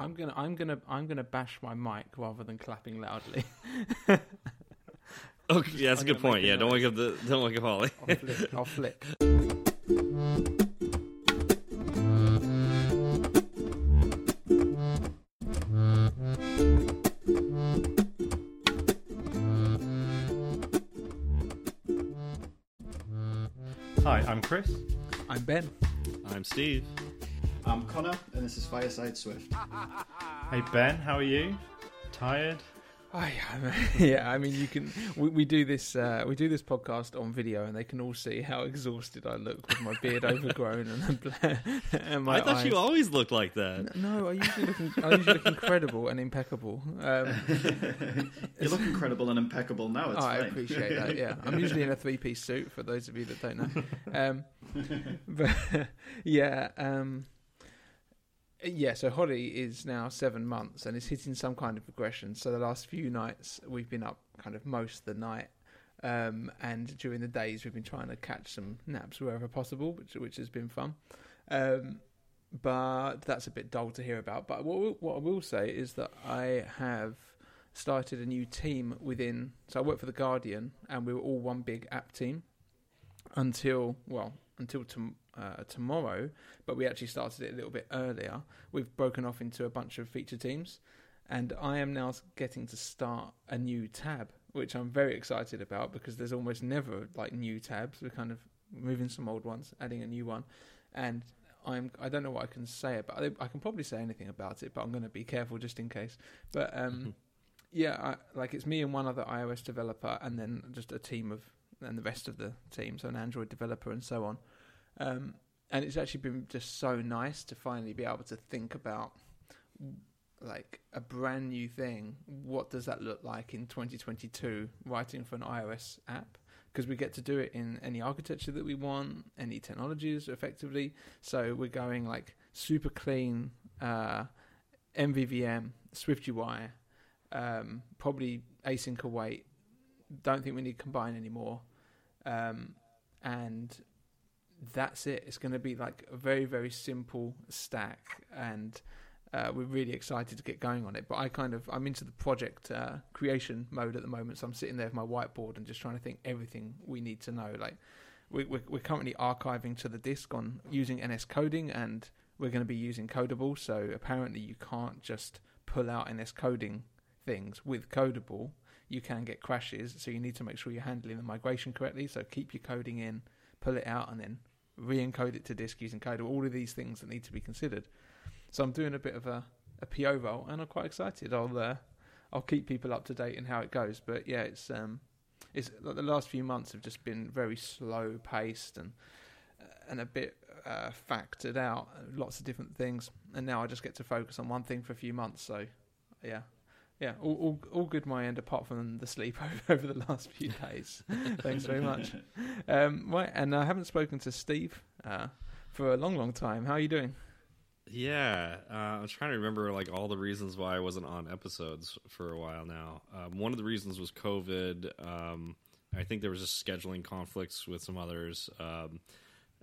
I'm gonna I'm gonna I'm gonna bash my mic rather than clapping loudly. Okay, yeah, that's a I'm good point. a Yeah, don't wake up the don't wake up Holly. I'll flick. I'll flick. Hi, I'm Chris. I'm Ben. I'm Steve. I'm Connor, and this is Fireside Swift. Hey Ben, how are you? Tired? I, yeah, I mean, you can. We, we do this. Uh, we do this podcast on video, and they can all see how exhausted I look with my beard overgrown and, and my I thought eyes. you always looked like that. No, I usually look. in- I usually look incredible and impeccable. Um, You look incredible and impeccable now. It's oh, I appreciate that. Yeah, I'm usually in a three-piece suit. For those of you that don't know, um, but yeah, um, yeah. So Holly is now seven months and is hitting some kind of progression. So the last few nights we've been up kind of most of the night, um, and during the days we've been trying to catch some naps wherever possible, which which has been fun. Um, but that's a bit dull to hear about. But what what I will say is that I have started a new team within. So I work for the Guardian, and we were all one big app team until well until tom- uh, tomorrow. But we actually started it a little bit earlier. We've broken off into a bunch of feature teams, and I am now getting to start a new tab, which I'm very excited about because there's almost never like new tabs. We're kind of moving some old ones, adding a new one, and I'm I don't know what I can say about it. I can probably say anything about it, but I'm going to be careful just in case. But um, yeah, I, like it's me and one other iOS developer, and then just a team of and the rest of the team, so an Android developer and so on. Um, and it's actually been just so nice to finally be able to think about like a brand new thing. What does that look like in 2022? Writing for an iOS app because we get to do it in any architecture that we want, any technologies, effectively. So we're going like super clean uh, MVVM, SwiftUI, um, probably async await. Don't think we need combine anymore, um, and that's it. It's going to be like a very very simple stack, and uh, we're really excited to get going on it. But I kind of I'm into the project uh, creation mode at the moment, so I'm sitting there with my whiteboard and just trying to think everything we need to know. Like we, we're, we're currently archiving to the disk on using NSCoding, and we're going to be using Codable. So apparently you can't just pull out NSCoding things with Codable. You can get crashes, so you need to make sure you're handling the migration correctly. So keep your coding in, pull it out, and then re-encode it to disk using Codable. All of these things that need to be considered. So I'm doing a bit of a, a PO role, and I'm quite excited. I'll uh, I'll keep people up to date in how it goes. But yeah, it's um, it's like the last few months have just been very slow paced and and a bit uh, factored out, lots of different things. And now I just get to focus on one thing for a few months. So yeah. Yeah, all, all all good my end, apart from the sleep over, over the last few days. Thanks very much. Um, right, and I haven't spoken to Steve uh, for a long, long time. How are you doing? Yeah, uh, I'm trying to remember like all the reasons why I wasn't on episodes for a while now. Um, one of the reasons was COVID. Um, I think there was just scheduling conflicts with some others. Um,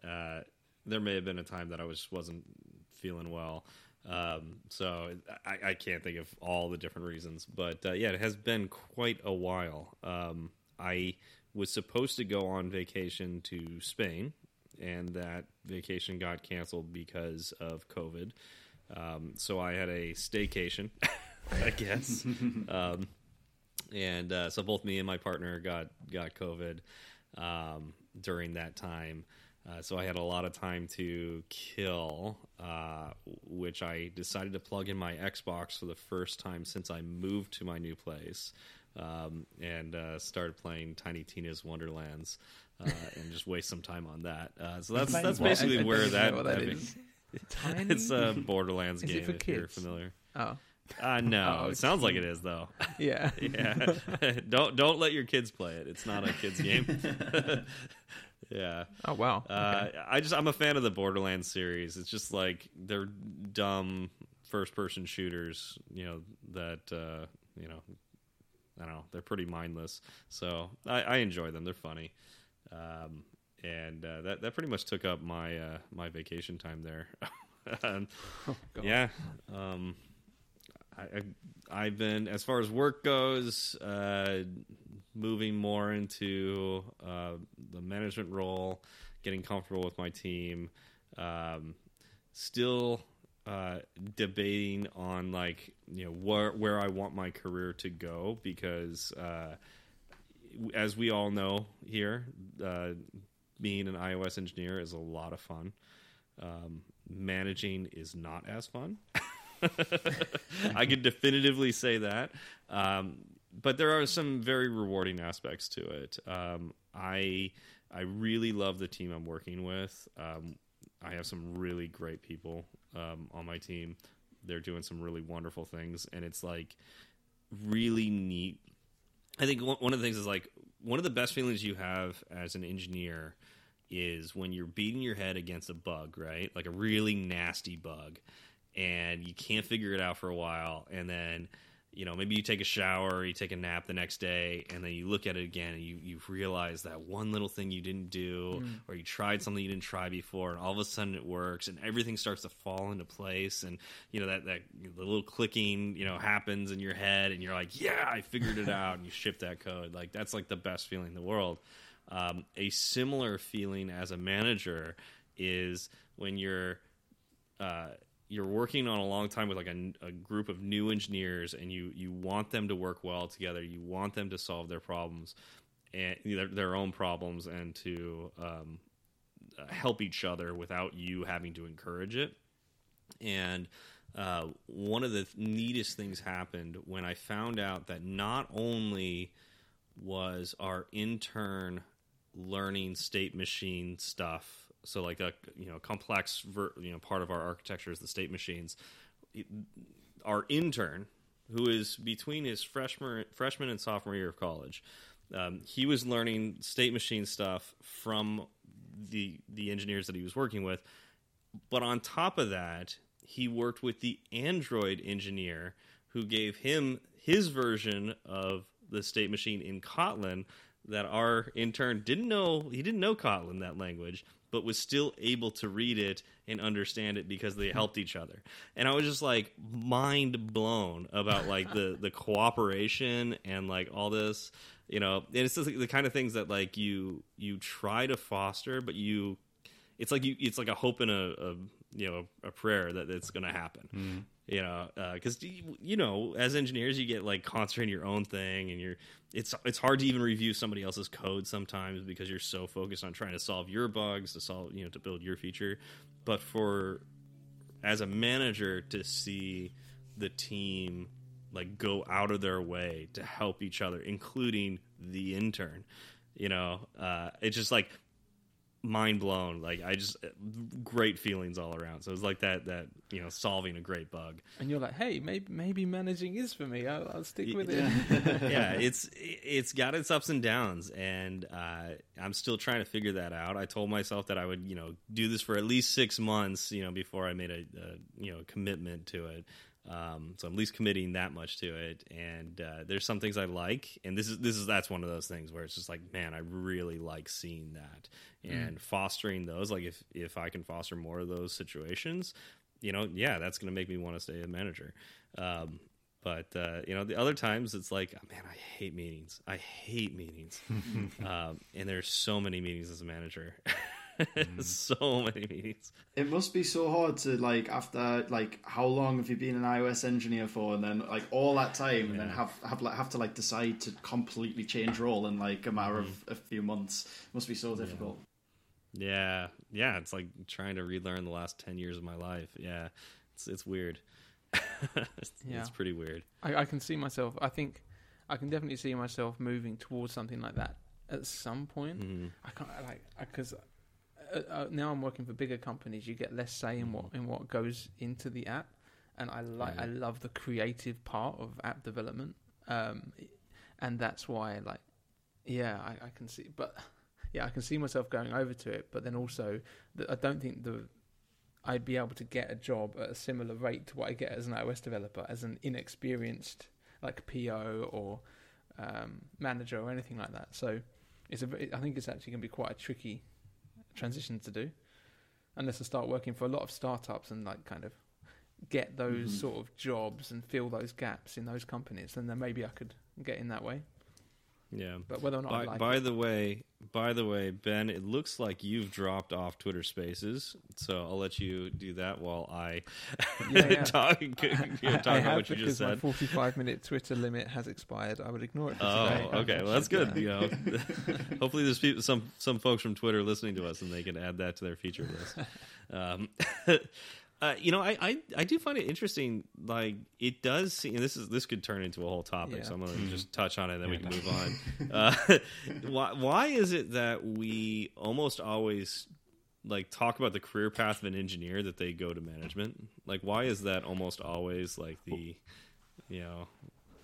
uh, there may have been a time that I was wasn't feeling well. Um, so I, I can't think of all the different reasons, but uh, yeah, it has been quite a while. Um, I was supposed to go on vacation to Spain, and that vacation got canceled because of COVID. Um, so I had a staycation, I guess. um, and uh, so both me and my partner got got COVID um, during that time. Uh, so I had a lot of time to kill, uh, which I decided to plug in my Xbox for the first time since I moved to my new place, um, and uh, started playing Tiny Tina's Wonderlands, uh, and just waste some time on that. Uh, so that's that's basically where that, that mean, is. Tiny? it's a Borderlands game if you're familiar. Oh, Uh, no, Oh, it sounds like it is though. yeah. Yeah, don't don't let your kids play it. It's not a kids game. Yeah. Oh wow. Uh, I just I'm a fan of the Borderlands series. It's just like they're dumb first person shooters. You know that uh, you know I don't know they're pretty mindless. So I, I enjoy them. They're funny. Um, and uh, that that pretty much took up my uh, my vacation time there. and, Oh, yeah. Um, I, I've been as far as work goes, uh, moving more into uh, the management role, getting comfortable with my team. Um, still uh, debating on like you know where where I want my career to go because uh, as we all know here, uh, being an iOS engineer is a lot of fun. Um, managing is not as fun. I can definitively say that. Um, but there are some very rewarding aspects to it. Um, I I really love the team I'm working with. Um, I have some really great people um, on my team. They're doing some really wonderful things, and it's like really neat. I think one one of the things is like one of the best feelings you have as an engineer is when you're beating your head against a bug, right? Like a really nasty bug, and you can't figure it out for a while, and then you know maybe you take a shower or you take a nap the next day and then you look at it again and you, you realize that one little thing you didn't do or you tried something you didn't try before and all of a sudden it works and everything starts to fall into place and you know that that the little clicking you know happens in your head and you're like yeah i figured it out and you ship that code. Like that's like the best feeling in the world. Um, a similar feeling as a manager is when you're uh, you're working on a long time with like a, a, group of new engineers and you you want them to work well together. You want them to solve their problems and their, their own problems and to um, help each other without you having to encourage it. And uh, one of the neatest things happened when i found out that not only was our intern learning state machine stuff so like a you know complex ver, you know part of our architecture is the state machines. Our intern who is between his freshman freshman and sophomore year of college um, he was learning state machine stuff from the the engineers that he was working with. But on top of that he worked with the android engineer who gave him his version of the state machine in kotlin that our intern didn't know he didn't know kotlin that language but was still able to read it and understand it because they helped each other. And I was just like mind blown about like the the cooperation and like all this, you know. And it's just like the kind of things that like you you try to foster, but you it's like you it's like a hope and a, a you know a prayer that it's going to happen. Mm you know because uh, you know as engineers you get like concentrating your own thing and you're it's it's hard to even review somebody else's code sometimes because you're so focused on trying to solve your bugs to solve you know to build your feature. But for as a manager to see the team like go out of their way to help each other including the intern you know uh, it's just like mind blown. Like I just great feelings all around. So it was like that that you know solving a great bug. And you're like, hey, maybe maybe managing is for me. I'll, I'll stick with yeah. it. yeah, it's it's got its ups and downs, and uh, I'm still trying to figure that out. I told myself that I would you know do this for at least six months, you know, before I made a, a you know commitment to it. Um, so I'm at least committing that much to it. And uh, there's some things I like, and this is this is that's one of those things where it's just like, man, I really like seeing that and mm. fostering those. Like if if I can foster more of those situations, you know, yeah, that's going to make me want to stay a manager. Um, but uh, you know, the other times it's like, oh, man, I hate meetings. I hate meetings, um, and there's so many meetings as a manager. mm. so many meetings. It must be so hard to like after like how long have you been an iOS engineer for, and then like all that time, yeah. and then have have like have to like decide to completely change role in like a matter mm. of a few months. It must be so difficult. Yeah. yeah, yeah. It's like trying to relearn the last ten years of my life. Yeah, it's it's weird. it's, yeah. it's pretty weird. I, I can see myself. I think I can definitely see myself moving towards something like that at some point. Mm. I can't like because uh, uh, now I'm working for bigger companies. You get less say in what mm. in what goes into the app, and I like yeah. I love the creative part of app development, um, and that's why like yeah I, I can see, but yeah I can see myself going over to it. But then also I don't think the I'd be able to get a job at a similar rate to what I get as an iOS developer as an inexperienced like PO or um, manager or anything like that. So it's a I think it's actually going to be quite a tricky transition to do, unless I start working for a lot of startups and like kind of get those Mhm. sort of jobs and fill those gaps in those companies, then, then maybe I could get in that way. Yeah. But whether or not By, like by it, the way, by the way, Ben, it looks like you've dropped off Twitter Spaces, so I'll let you do that while I Yeah, yeah. talk, you know, talk I about what you just my said. 45 minute Twitter limit has expired. I would ignore it Oh, today. okay. Well, that's good. You know, hopefully there's people, some some folks from Twitter listening to us, and they can add that to their feature list. Um, uh, you know, I, I I do find it interesting. Like it does seem. And this is this could turn into a whole topic, Yeah. so I'm going to just touch on it, and then we Yeah. can move on. Uh, why why is it that we almost always like talk about the career path of an engineer that they go to management? Like, why is that almost always like the you know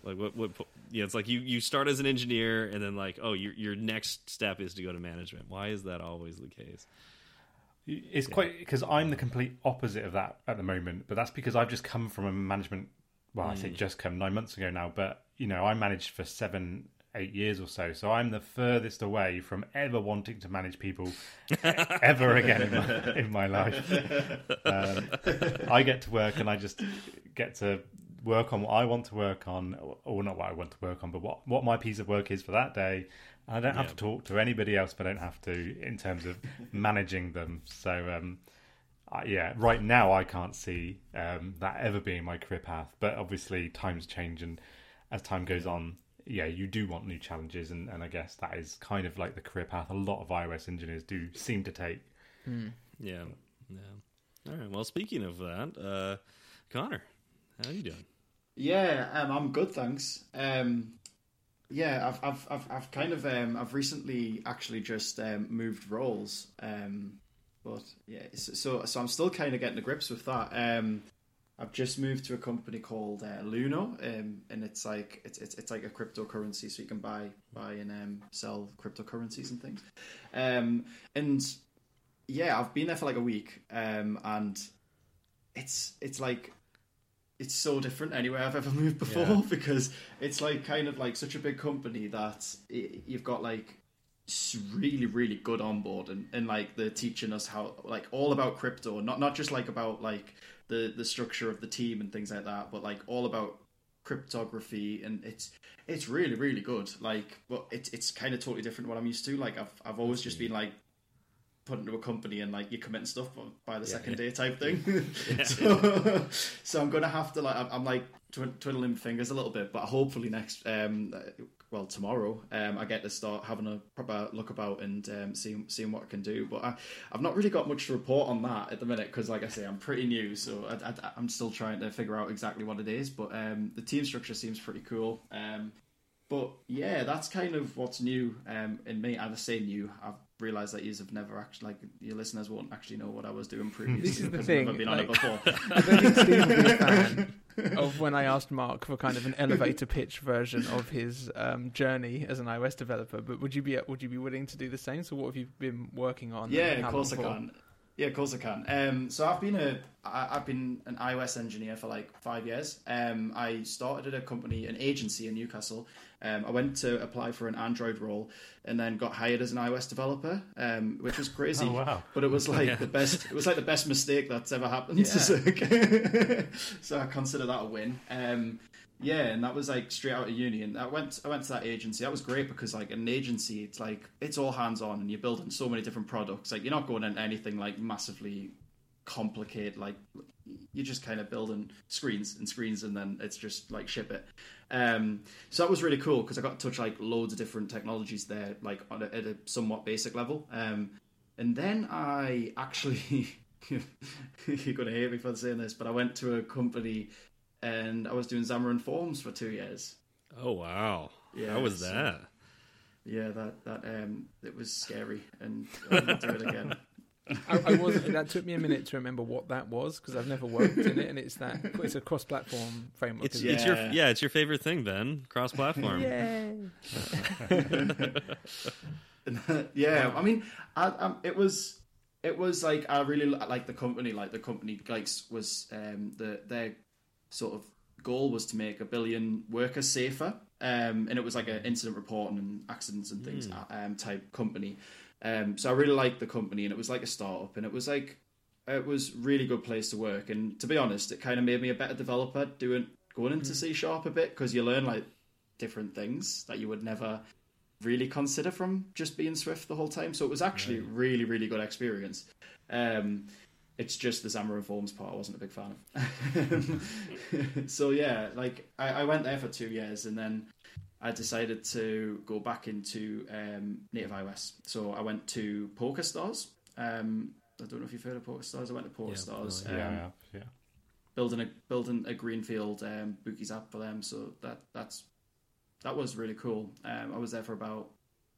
like what what yeah it's like you you start as an engineer and then like oh your your next step is to go to management why is that always the case It's quite because I'm the complete opposite of that at the moment, but that's because I've just come from a management. Well, I say just come nine months ago now, but you know I managed for seven, eight years or so, so I'm the furthest away from ever wanting to manage people ever again in my, in my life. Um, I get to work and I just get to work on what I want to work on, or- or not what I want to work on, but what what my piece of work is for that day. And I don't have Yeah. to talk to anybody else, but I don't have to in terms of managing them. So, um, I, yeah, right now I can't see um, that ever being my career path. But obviously, times change, and as time goes on, yeah, you do want new challenges, and, and I guess that is kind of like the career path a lot of iOS engineers do seem to take. yeah yeah all right well speaking of that uh connor how are you doing Yeah, um, I'm good, thanks. Um, yeah, I've, I've, I've, I've kind of, um, I've recently actually just um, moved roles, um, but yeah, so, so I'm still kind of getting to grips with that. Um, I've just moved to a company called uh, Luno, um, and it's like it's, it's it's like a cryptocurrency, so you can buy buy and um, sell cryptocurrencies and things. And yeah, I've been there for like a week, and it's it's like it's so different anywhere I've ever moved before Yeah. because it's like kind of like such a big company that it, you've got like really really good on board and, and like they're teaching us how like all about crypto not not just like about like the the structure of the team and things like that but like all about cryptography and it's it's really really good. Like but it's it's kind of totally different what I'm used to. Like I've I've always just been like put into a company and like you're committing stuff by the second day type thing. so, so I'm gonna have to like I'm, I'm like tw- twiddling fingers a little bit, but hopefully next um well tomorrow um I get to start having a proper look about and um seeing seeing what I can do. But I I've not really got much to report on that at the minute because like I say I'm pretty new, so I, I, I'm still trying to figure out exactly what it is. But um the team structure seems pretty cool. Um but yeah, that's kind of what's new um, in me. And I say new, I've realised that you have never actually, like, your listeners won't actually know what I was doing previously. This is the thing, I've never been on it before. I don't think Steve would be a fan of when I asked Mark for kind of an elevator pitch version of his um, journey as an iOS developer. But would you be would you be willing to do the same? So what have you been working on? yeah, of course I can. Yeah, of course I can. Um, so I've been a I, I've been an iOS engineer for like five years. Um, I started at a company, an agency in Newcastle. Um, I went to apply for an Android role and then got hired as an iOS developer, um, which was crazy. Oh, wow. But it was like Yeah. the best. It was like the best mistake that's ever happened. Yeah. So, I consider that a win. Um, yeah, and that was like straight out of uni, and I went I went to that agency. That was great because like an agency, it's like it's all hands on, and you're building so many different products. Like you're not going into anything like massively complicated. Like you're just kind of building screens and screens, and then it's just like ship it. Um, so that was really cool because I got to touch like loads of different technologies there, like on a, at a somewhat basic level. Um, and then I actually, you're going to hate me for saying this, but I went to a company and I was doing Xamarin Forms for two years. oh wow Yeah, how was so- that Yeah, that that um, it was scary, and I won't do it again. I, I was that took me a minute to remember what that was because I've never worked in it, and it's that it's a cross-platform framework. it's isn't it's your Yeah. yeah it's your favorite thing ben cross-platform Yay. yeah, I mean, I, um, it was it was like I really like the company. Like the company, like was um, the their sort of goal was to make a billion workers safer, um, and it was like an incident reporting and accidents and things um, type company. Um, so I really liked the company, and it was like a startup, and it was like it was really good place to work, and to be honest, it kind of made me a better developer doing going into C sharp a bit because you learn like different things that you would never really consider from just being Swift the whole time. So it was actually a really, really good experience. Um, it's just the Xamarin Forms part I wasn't a big fan of. so yeah, like I, I, went there for two years and then I decided to go back into um, native iOS. So I went to PokerStars. Um, I don't know if you've heard of PokerStars. I went to PokerStars. Yeah, um, yeah, yeah. Building a building a greenfield um, bookies app for them. So that that's that was really cool. Um, I was there for about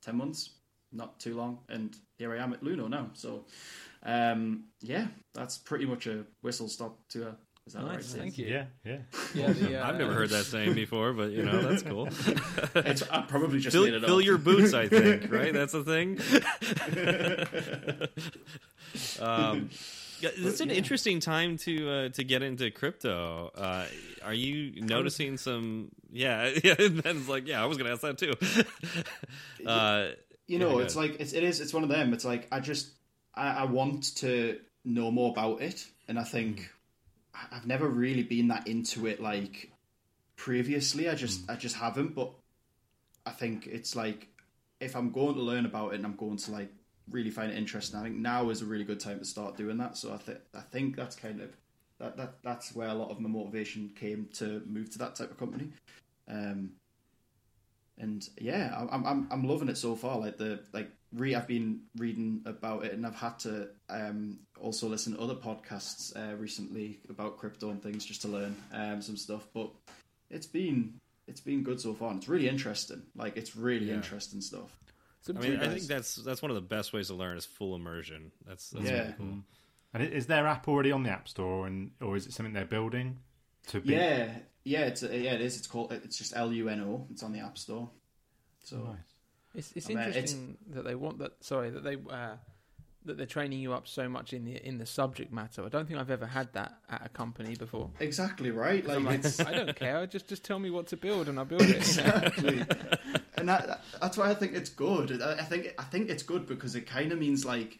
ten months, not too long, and here I am at Luno now. So, um, yeah, that's pretty much a whistle stop to a. Is that nice, right? Thank you. Yeah, yeah. yeah the, uh, I've never heard that saying before, but you know that's cool. it's, I probably just fill, made it fill up. your boots. I think right. That's the thing. um, yeah, it's an yeah. interesting time to uh, to get into crypto. Uh, are you noticing some? Yeah, yeah. And then it's like, yeah, I was going to ask that too. uh, you know, Yeah, it's like it's, it is. It's one of them. It's like I just I, I want to know more about it, and I think I- I've never really been that into it like previously. I just I just haven't. But I think it's like if I'm going to learn about it and I'm going to like really find it interesting, I think now is a really good time to start doing that. So I think I think that's kind of that, that that's where a lot of my motivation came to move to that type of company. Um, and yeah, I- I'm I'm I'm loving it so far. Like the like re I've been reading about it, and I've had to um also listen to other podcasts uh, recently about crypto and things just to learn um some stuff. But it's been it's been good so far, and it's really interesting. Like it's really Yeah. interesting stuff. I mean, I think that's that's one of the best ways to learn is full immersion. That's, that's Yeah. really cool. And is their app already on the App Store, and or is it something they're building to be? Yeah, yeah, it's yeah, it is. It's called it's just L U N O. It's on the App Store. So Nice. It's it's I mean, it's- interesting that they want that. Sorry, that they uh, that they're training you up so much in the in the subject matter. I don't think I've ever had that at a company before. exactly right. Like I'm like, it's I don't care. Just just tell me what to build and I'll build it. you know? exactly and that, that's why i think it's good i I think i think it's good because it kind of means like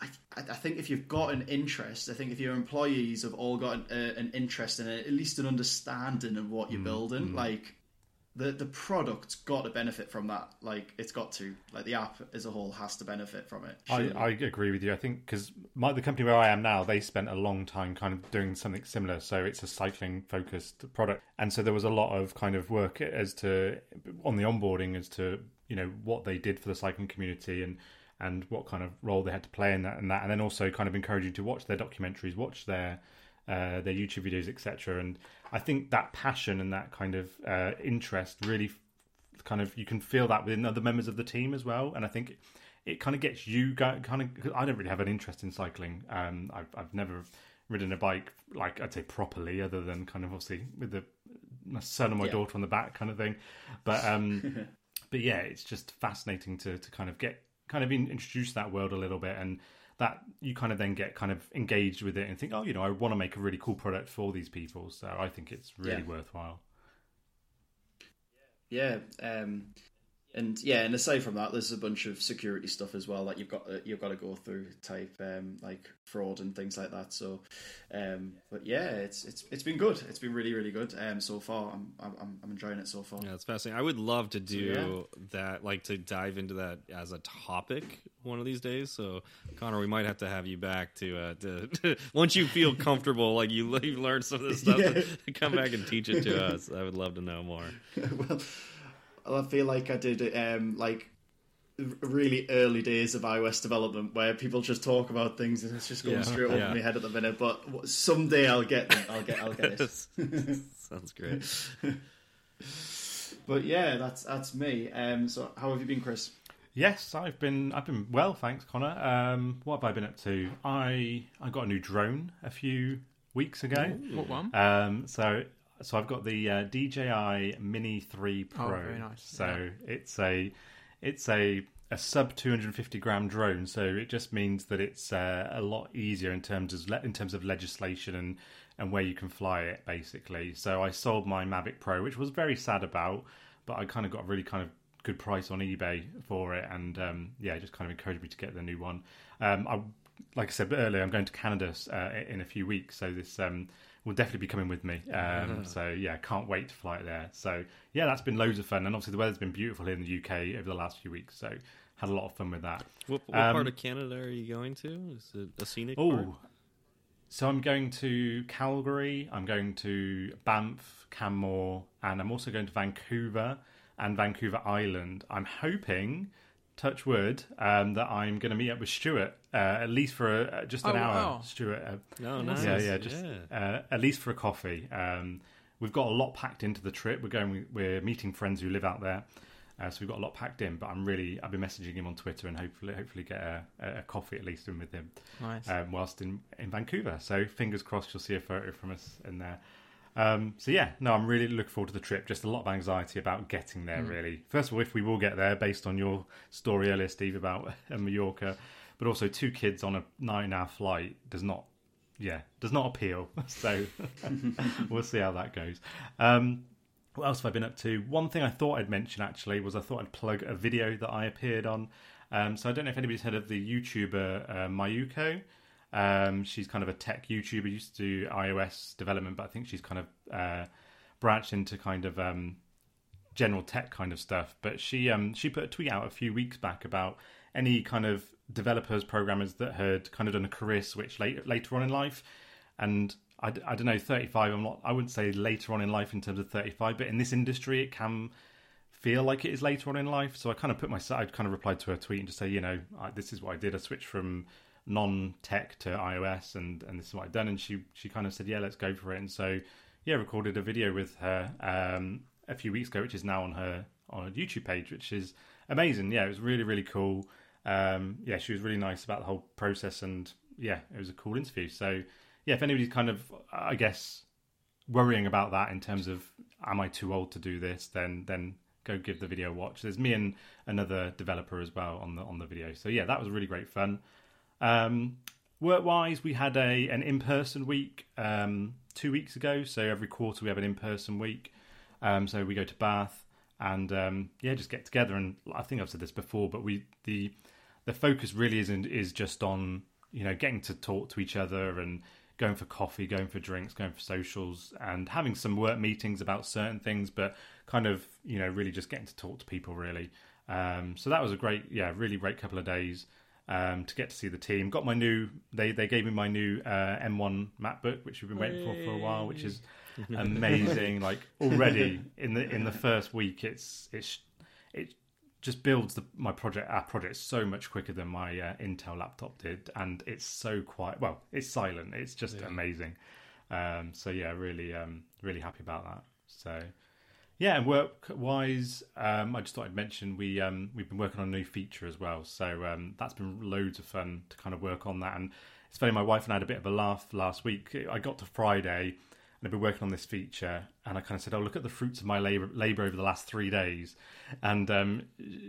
I, I think if you've got an interest, I think if your employees have all got an, uh, an interest in it, at least an understanding of what you're building, like the the product's got to benefit from that. Like it's got to, like the app as a whole has to benefit from it. I. I agree with you. I think because the company where I am now, they spent a long time kind of doing something similar. So it's a cycling focused product, and so there was a lot of kind of work as to on the onboarding as to you know what they did for the cycling community and and what kind of role they had to play in that and that, and then also kind of encouraging to watch their documentaries, watch their uh, their YouTube videos, etc. And I think that passion and that kind of uh, interest really kind of you can feel that within other members of the team as well. And I think it kind of gets you go, kind of. I don't really have an interest in cycling. Um, I've I've never ridden a bike like I'd say properly, other than kind of obviously with the my son and my Yeah. daughter on the back kind of thing. But um, but yeah, it's just fascinating to to kind of get kind of in, introduce that world a little bit and. That you kind of then get kind of engaged with it and think, oh, you know, I want to make a really cool product for these people. So I think it's really Yeah. worthwhile. Yeah, um, and yeah, and aside from that, there's a bunch of security stuff as well that you've got to, you've got to go through, type um, like fraud and things like that. So, um, but yeah, it's it's it's been good. It's been really really good um, so far. I'm I'm I'm enjoying it so far. Yeah, it's fascinating. I would love to do yeah. that, like to dive into that as a topic one of these days. So, Connor, we might have to have you back to, uh, to once you feel comfortable, like you you learn some of this stuff, Yeah. to come back and teach it to us. I would love to know more. well, I feel like I did um, like really early days of iOS development where people just talk about things and it's just going Yeah, straight over yeah. my head at the minute. But someday I'll get them. I'll get I'll get it. Sounds great. But yeah, that's that's me. Um, so how have you been, Chris? Yes, I've been I've been well, thanks, Connor. Um, what have I been up to? I I got a new drone a few weeks ago. what one? Um, so so I've got the uh, DJI Mini Three Pro. Oh, very nice. So it's a it's a a sub 250 gram drone, so it just means that it's uh, a lot easier in terms of le- in terms of legislation and and where you can fly it, basically. So I sold my Mavic Pro, which was very sad about, but I kind of got a really kind of good price on eBay for it, and um, yeah, it just kind of encouraged me to get the new one. Um, I like I said earlier, I'm going to Canada uh, in a few weeks, so this um, will definitely be coming with me. Um, so yeah, can't wait to fly there. So yeah, that's been loads of fun, and obviously the weather's been beautiful here in the UK over the last few weeks. So had a lot of fun with that. What, what Um, part of Canada are you going to? Is it a scenic Oh, part? so I'm going to Calgary. I'm going to Banff, Canmore, and I'm also going to Vancouver and Vancouver Island. I'm hoping, touch wood, um, that I'm going to meet up with Stuart uh, at least for a, just an Oh, hour. wow. Stuart, uh, No, nice. yeah, yeah, just Yeah. Uh, at least for a coffee. Um, we've got a lot packed into the trip. We're going. We're meeting friends who live out there, uh, so we've got a lot packed in. But I'm really. I've been messaging him on Twitter and hopefully, hopefully get a, a coffee at least in with him Nice. um, whilst in in Vancouver. So fingers crossed, you'll see a photo from us in there. Um, so yeah, no, I'm really looking forward to the trip. Just a lot of anxiety about getting there. Really, first of all, if we will get there, based on your story earlier, Steve, about uh, Mallorca, but also two kids on a nine-hour flight does not, yeah, does not appeal. So we'll see how that goes. Um, what else have I been up to? One thing I thought I'd mention actually was I thought I'd plug a video that I appeared on. Um, so I don't know if anybody's heard of the YouTuber uh, Mayuko. Um, she's kind of a tech YouTuber. Used to do iOS development, but I think she's kind of uh, branched into kind of um, general tech kind of stuff. But she um, she put a tweet out a few weeks back about any kind of developers, programmers that had kind of done a career switch later later on in life. And I don't know, 35. I'm not. I wouldn't say later on in life in terms of 35, but in this industry, it can feel like it is later on in life. So I kind of put myself. I kind of replied to her tweet and just say, you know, I, this is what I did. I switched from non-tech to iOS, and and this is what I've done. And she she kind of said, yeah, let's go for it. And so yeah, recorded a video with her um, a few weeks ago, which is now on her on a YouTube page, which is amazing. Yeah, it was really really cool. Um, yeah, she was really nice about the whole process, and yeah, it was a cool interview. So yeah, if anybody's kind of, I guess, worrying about that in terms of am I too old to do this, then then go give the video a watch. There's me and another developer as well on the on the video. So yeah, that was really great fun. Um, work wise, we had a an in person week um, two weeks ago. So every quarter we have an in person week. Um, so we go to Bath and um, yeah, just get together. And I think I've said this before, but we the the focus really isn't is just on you know getting to talk to each other and going for coffee, going for drinks, going for socials, and having some work meetings about certain things, but kind of you know really just getting to talk to people really. Um, so that was a great, yeah, really great couple of days um, to get to see the team. Got my new, they they gave me my new uh, M1 MacBook, which we've been waiting for for a while, which is amazing. like already in the in the first week, it's it's it just builds the, my project our project so much quicker than my uh, Intel laptop did, and it's so quiet. Well, it's silent. It's just amazing. Um, so yeah, really um, really happy about that. So yeah, and work wise, um, I just thought I'd mention we um, we've been working on a new feature as well. So um, that's been loads of fun to kind of work on that. And it's funny, my wife and I had a bit of a laugh last week. I got to Friday and I've been working on this feature, and I kind of said, "Oh, look at the fruits of my labor, labor over the last three days." And um,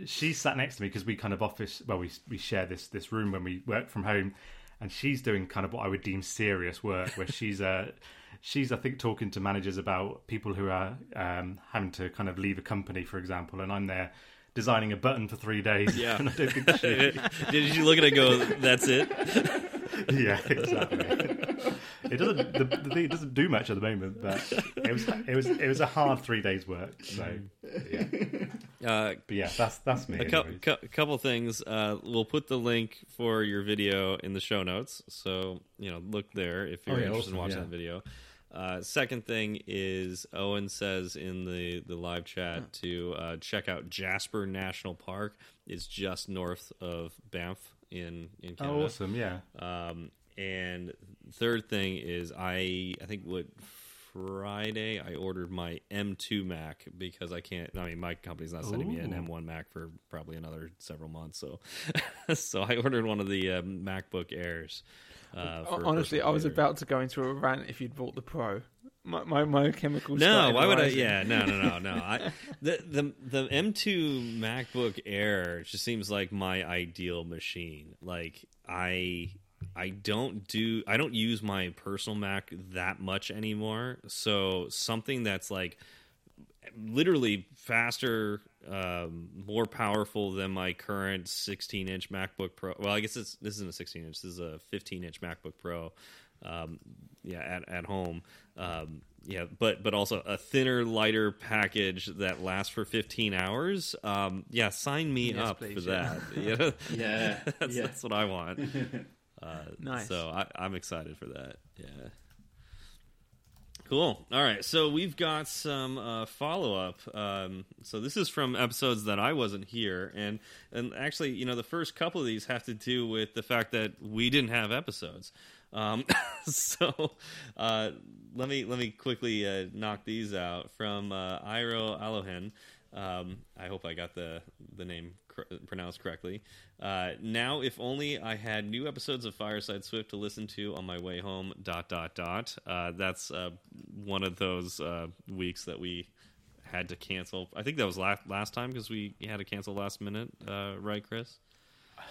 she sat next to me because we kind of office, well, we we share this this room when we work from home, and she's doing kind of what I would deem serious work, where she's uh, she's I think talking to managers about people who are um, having to kind of leave a company, for example, and I'm there designing a button for three days. Yeah. and I don't think she, Did you look at it and go, that's it? yeah, exactly. It doesn't the, the thing, it doesn't do much at the moment, but it was it was it was a hard three days work. So yeah, Uh, but yeah, that's that's me. a anyways. cou- couple things. Uh, we'll put the link for your video in the show notes, so you know look there if you're Oh, yeah, interested in watching yeah. that video. Uh, second thing is Owen says in the the live chat to uh, check out Jasper National Park. It's just north of Banff in in Canada. Oh, awesome! Yeah, Um, and third thing is I I think what Friday I ordered my M2 Mac because I can't. I mean, my company's not sending me an M1 Mac for probably another several months. So, so I ordered one of the uh, MacBook Airs. Uh, Honestly, I was about to go into a rant if you'd bought the Pro. My my, my chemical. No, why would I? Yeah, no, no, no, no. I, the the the M2 MacBook Air just seems like my ideal machine. Like I I don't do I don't use my personal Mac that much anymore. So something that's like literally faster um, more powerful than my current 16 inch MacBook Pro. Well, I guess this this isn't a 16 inch. This is a 15 inch MacBook Pro. Um, yeah, at at home. Um, yeah, but but also a thinner, lighter package that lasts for 15 hours. Um, yeah, sign me Yes, up please, for yeah. that. Yeah, Yeah, that's, yeah. that's what I want. Uh, Nice. So I, I'm excited for that. Yeah. Cool. All right. So we've got some uh, follow up. Um, so this is from episodes that I wasn't here, and and actually, you know, the first couple of these have to do with the fact that we didn't have episodes. Um, so uh, let me let me quickly uh, knock these out from uh, Iro Alohen. Um, I hope I got the the name cr- pronounced correctly. Uh, now, if only I had new episodes of Fireside Swift to listen to on my way home. Dot dot dot. Uh, that's uh, one of those uh, weeks that we had to cancel. I think that was last last time because we had to cancel last minute, uh, right, Chris?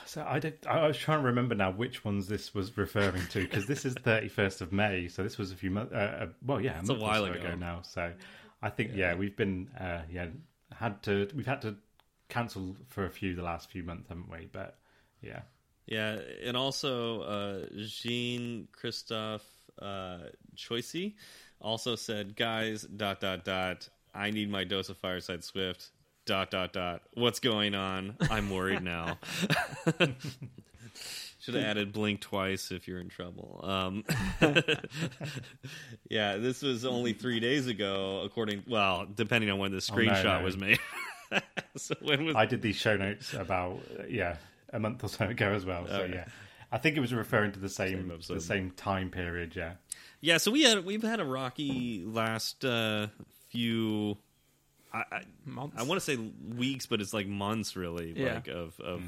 So I did. I was trying to remember now which ones this was referring to because this is thirty first of May. So this was a few months. Uh, well, yeah, a It's a while so ago. now. So I think yeah, we've been uh, yeah had to we've had to cancel for a few the last few months, haven't we? But yeah, Yeah, and also uh, Jean Christophe uh, Choisy also said, "Guys, dot dot dot. I need my dose of Fireside Swift. Dot dot dot. What's going on? I'm worried now." Should have added blink twice if you're in trouble. Um, yeah, this was only three days ago, according. Well, depending on when the Oh, no, screenshot no. was made. so when was I did these show notes about yeah a month or so ago as well. So Okay. yeah, I think it was referring to the Same same, the same time period. Yeah, Yeah, so we had we've had a rocky last uh, few. I, I, Months. I want to say weeks, but it's like months, really, Yeah. like of of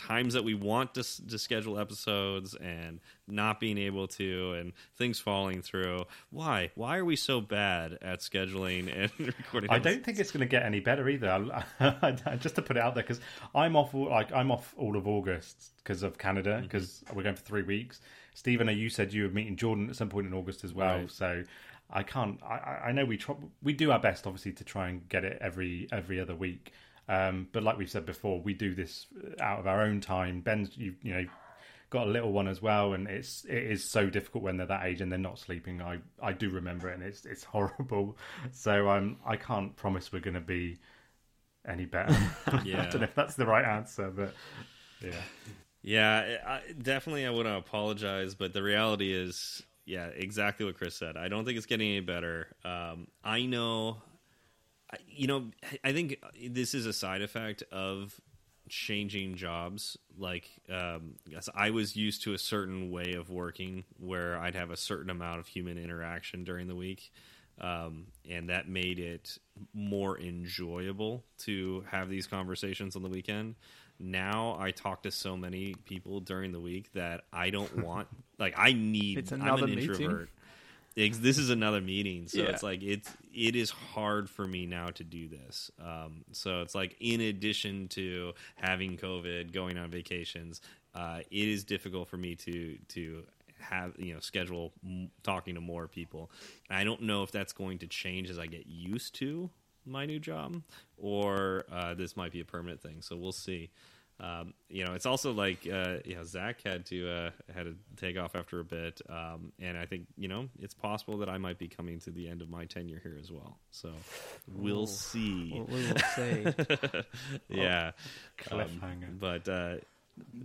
times that we want to to schedule episodes and not being able to, and things falling through. Why? Why are we so bad at scheduling and recording? I don't think it's going to get any better either. Just to put it out there, because I'm off all- like I'm off all of August because of Canada, Mm-hmm. because we're going for three weeks. Stephen, you said you were meeting Jordan at some point in August as well, Right. so I can't. I- I, I know we try, we do our best, obviously, to try and get it every every other week. Um, but like we've said before, we do this out of our own time. Ben's, you, you know, got a little one as well, and it's it is so difficult when they're that age and they're not sleeping. I I do remember it, and it's it's horrible. So um, I can't promise we're going to be any better. I Yeah. don't know if that's the right answer, but yeah, Yeah, I, definitely. I want to apologize, but the reality is, yeah, exactly what Chris said. I don't think it's getting any better. Um, I know, I- you know, I think this is a side effect of changing jobs. Like, um, I was used to a certain way of working where I'd have a certain amount of human interaction during the week. Um, and that made it more enjoyable to have these conversations on the weekend. Now I talk to so many people during the week that I don't want, like, I need, It's I'm another an meeting? introvert. Ex- This is another meeting, so Yeah. it's like it's it is hard for me now to do this. Um, so it's like in addition to having COVID, going on vacations, uh, it is difficult for me to to have you know schedule talking to more people. I don't know if that's going to change as I get used to my new job, or uh, this might be a permanent thing. So we'll see. Um, you know, it's also like uh, you know Zach had to uh, had to take off after a bit, um, and I think you know it's possible that I might be coming to the end of my tenure here as well. So we'll Ooh. see. We we will see. yeah, cliffhanger. Um, but uh,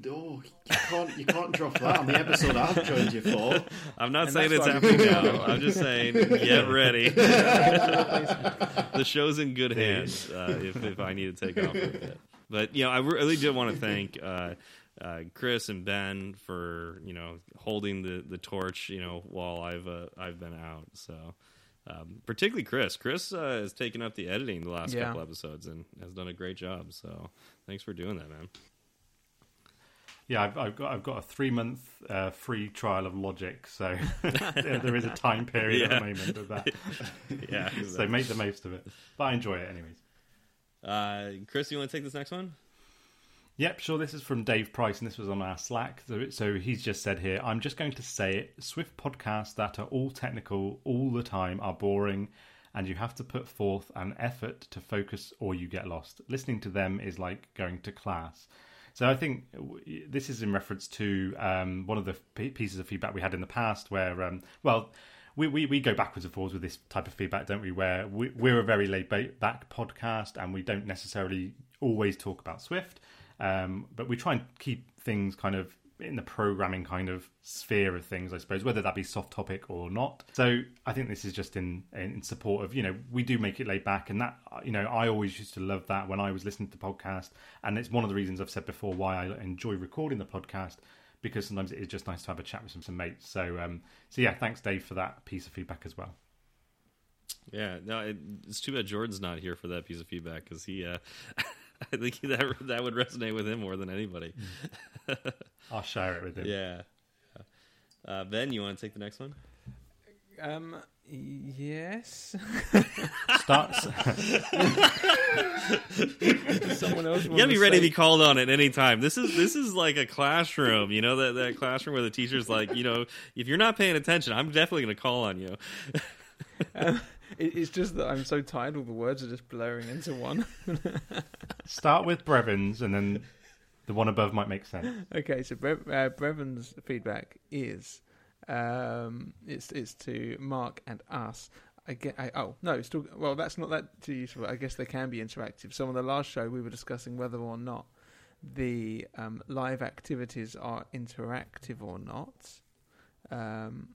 Oh, you can't you can't drop that on the episode I've joined you for. I'm not And saying it's why- happening now. I'm just saying get ready. the show's in good hands uh, if if I need to take off a bit. But you know, I really did want to thank uh, uh, Chris and Ben for you know holding the, the torch. You know, while I've uh, I've been out. So. Um, particularly Chris. Chris uh, has taken up the editing the last Yeah. couple episodes and has done a great job. So thanks for doing that, man. yeah. I've, I've got I've got a three month uh, free trial of Logic, so there, there is a time period at the moment of that. Yeah. so make the most of it. But I enjoy it anyways. Uh, Chris, you want to take this next one? Yep, sure. This is from Dave Price, and this was on our Slack. So, he's just said here, I'm just going to say it. Swift podcasts that are all technical all the time are boring and you have to put forth an effort to focus or you get lost. Listening to them is like going to class. So I think this is in reference to um, one of the pieces of feedback we had in the past where, um, well, we, we, we go backwards and forwards with this type of feedback, don't we? Where we, we're a very laid back podcast and we don't necessarily always talk about Swift, um, but we try and keep things kind of in the programming kind of sphere of things, I suppose, whether that be soft topic or not. So I think this is just in in support of you know we do make it laid back, and that you know I always used to love that when I was listening to the podcast, and it's one of the reasons I've said before why I enjoy recording the podcast because sometimes it is just nice to have a chat with some, some mates. So um, so yeah, thanks Dave for that piece of feedback as well. Yeah, no, it, it's too bad Jordan's not here for that piece of feedback because he. Uh, I think that that would resonate with him more than anybody. I'll share it with him. Yeah. Uh, ben, you want to take the next one? Um. Yes. Starts. Someone else. You gotta be ready to be called on at any time. This is this is like a classroom. You know that that classroom where the teacher's like, you know, if you're not paying attention, I'm definitely gonna call on you. um, it's just that I'm so tired. All the words are just blurring into one. Start with Brevins, and then the one above might make sense. Okay, so Bre- uh, Brevins' feedback is um, it's it's to Mark and us. I get. I, oh no, still. Well, that's not that too useful. I guess they can be interactive. So on the last show, we were discussing whether or not the um, live activities are interactive or not. Um,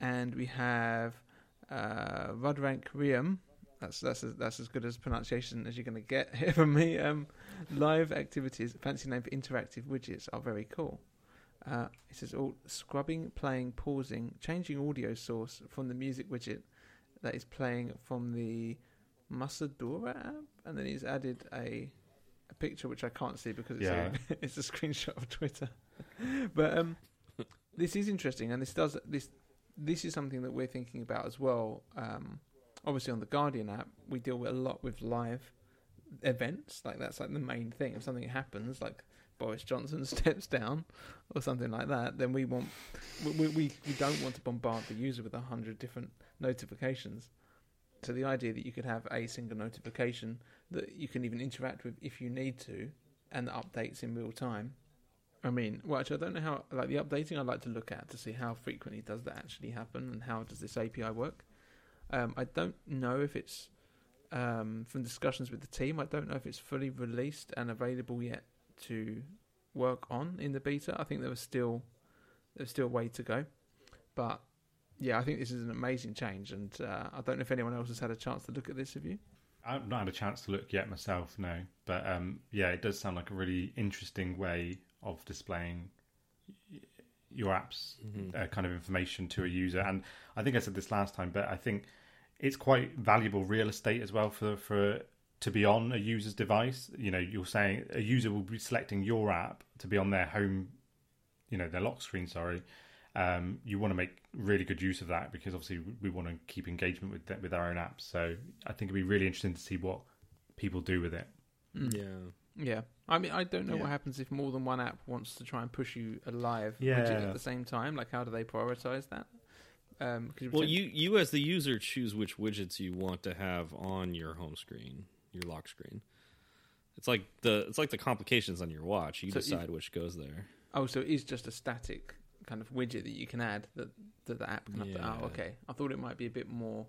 and we have uh, Rodrank Riam. That's that's as, that's as good as pronunciation as you're going to get here from me. Um, live activities, fancy name for interactive widgets, are very cool. Uh, it says all scrubbing, playing, pausing, changing audio source from the music widget that is playing from the Musadora app, and then he's added a a picture which I can't see because it's yeah. a, it's a screenshot of Twitter. but um, this is interesting, and this does this this is something that we're thinking about as well. Um, obviously, on the Guardian app, we deal a lot with live events. Like that's like the main thing. If something happens, like Boris Johnson steps down or something like that, then we want we we, we don't want to bombard the user with a hundred different notifications. So the idea that you could have a single notification that you can even interact with if you need to, and updates in real time I mean, well, actually, I don't know how like the updating. I'd like to look at to see how frequently does that actually happen and how does this API work. Um, I don't know if it's um, from discussions with the team. I don't know if it's fully released and available yet to work on in the beta. I think there was still there's still a way to go, but yeah, I think this is an amazing change, and uh, I don't know if anyone else has had a chance to look at this. Have you? I've not had a chance to look yet myself, no. But um, yeah, it does sound like a really interesting way of displaying your app's mm-hmm. uh, kind of information to a user. And I think I said this last time, but I think it's quite valuable real estate as well for for to be on a user's device. You know, you're saying a user will be selecting your app to be on their home, you know, their lock screen. Sorry. Um, you want to make really good use of that because obviously we want to keep engagement with with our own apps. So I think it'd be really interesting to see what people do with it. Mm. Yeah. Yeah, I mean, I don't know yeah. what happens if more than one app wants to try and push you a live yeah. widget at the same time. Like, how do they prioritize that? Um, well, you you as the user choose which widgets you want to have on your home screen, your lock screen. It's like the it's like the complications on your watch. You so decide which goes there. Oh, so it is just a static kind of widget that you can add that that the app can. Yeah. Oh, okay. I thought it might be a bit more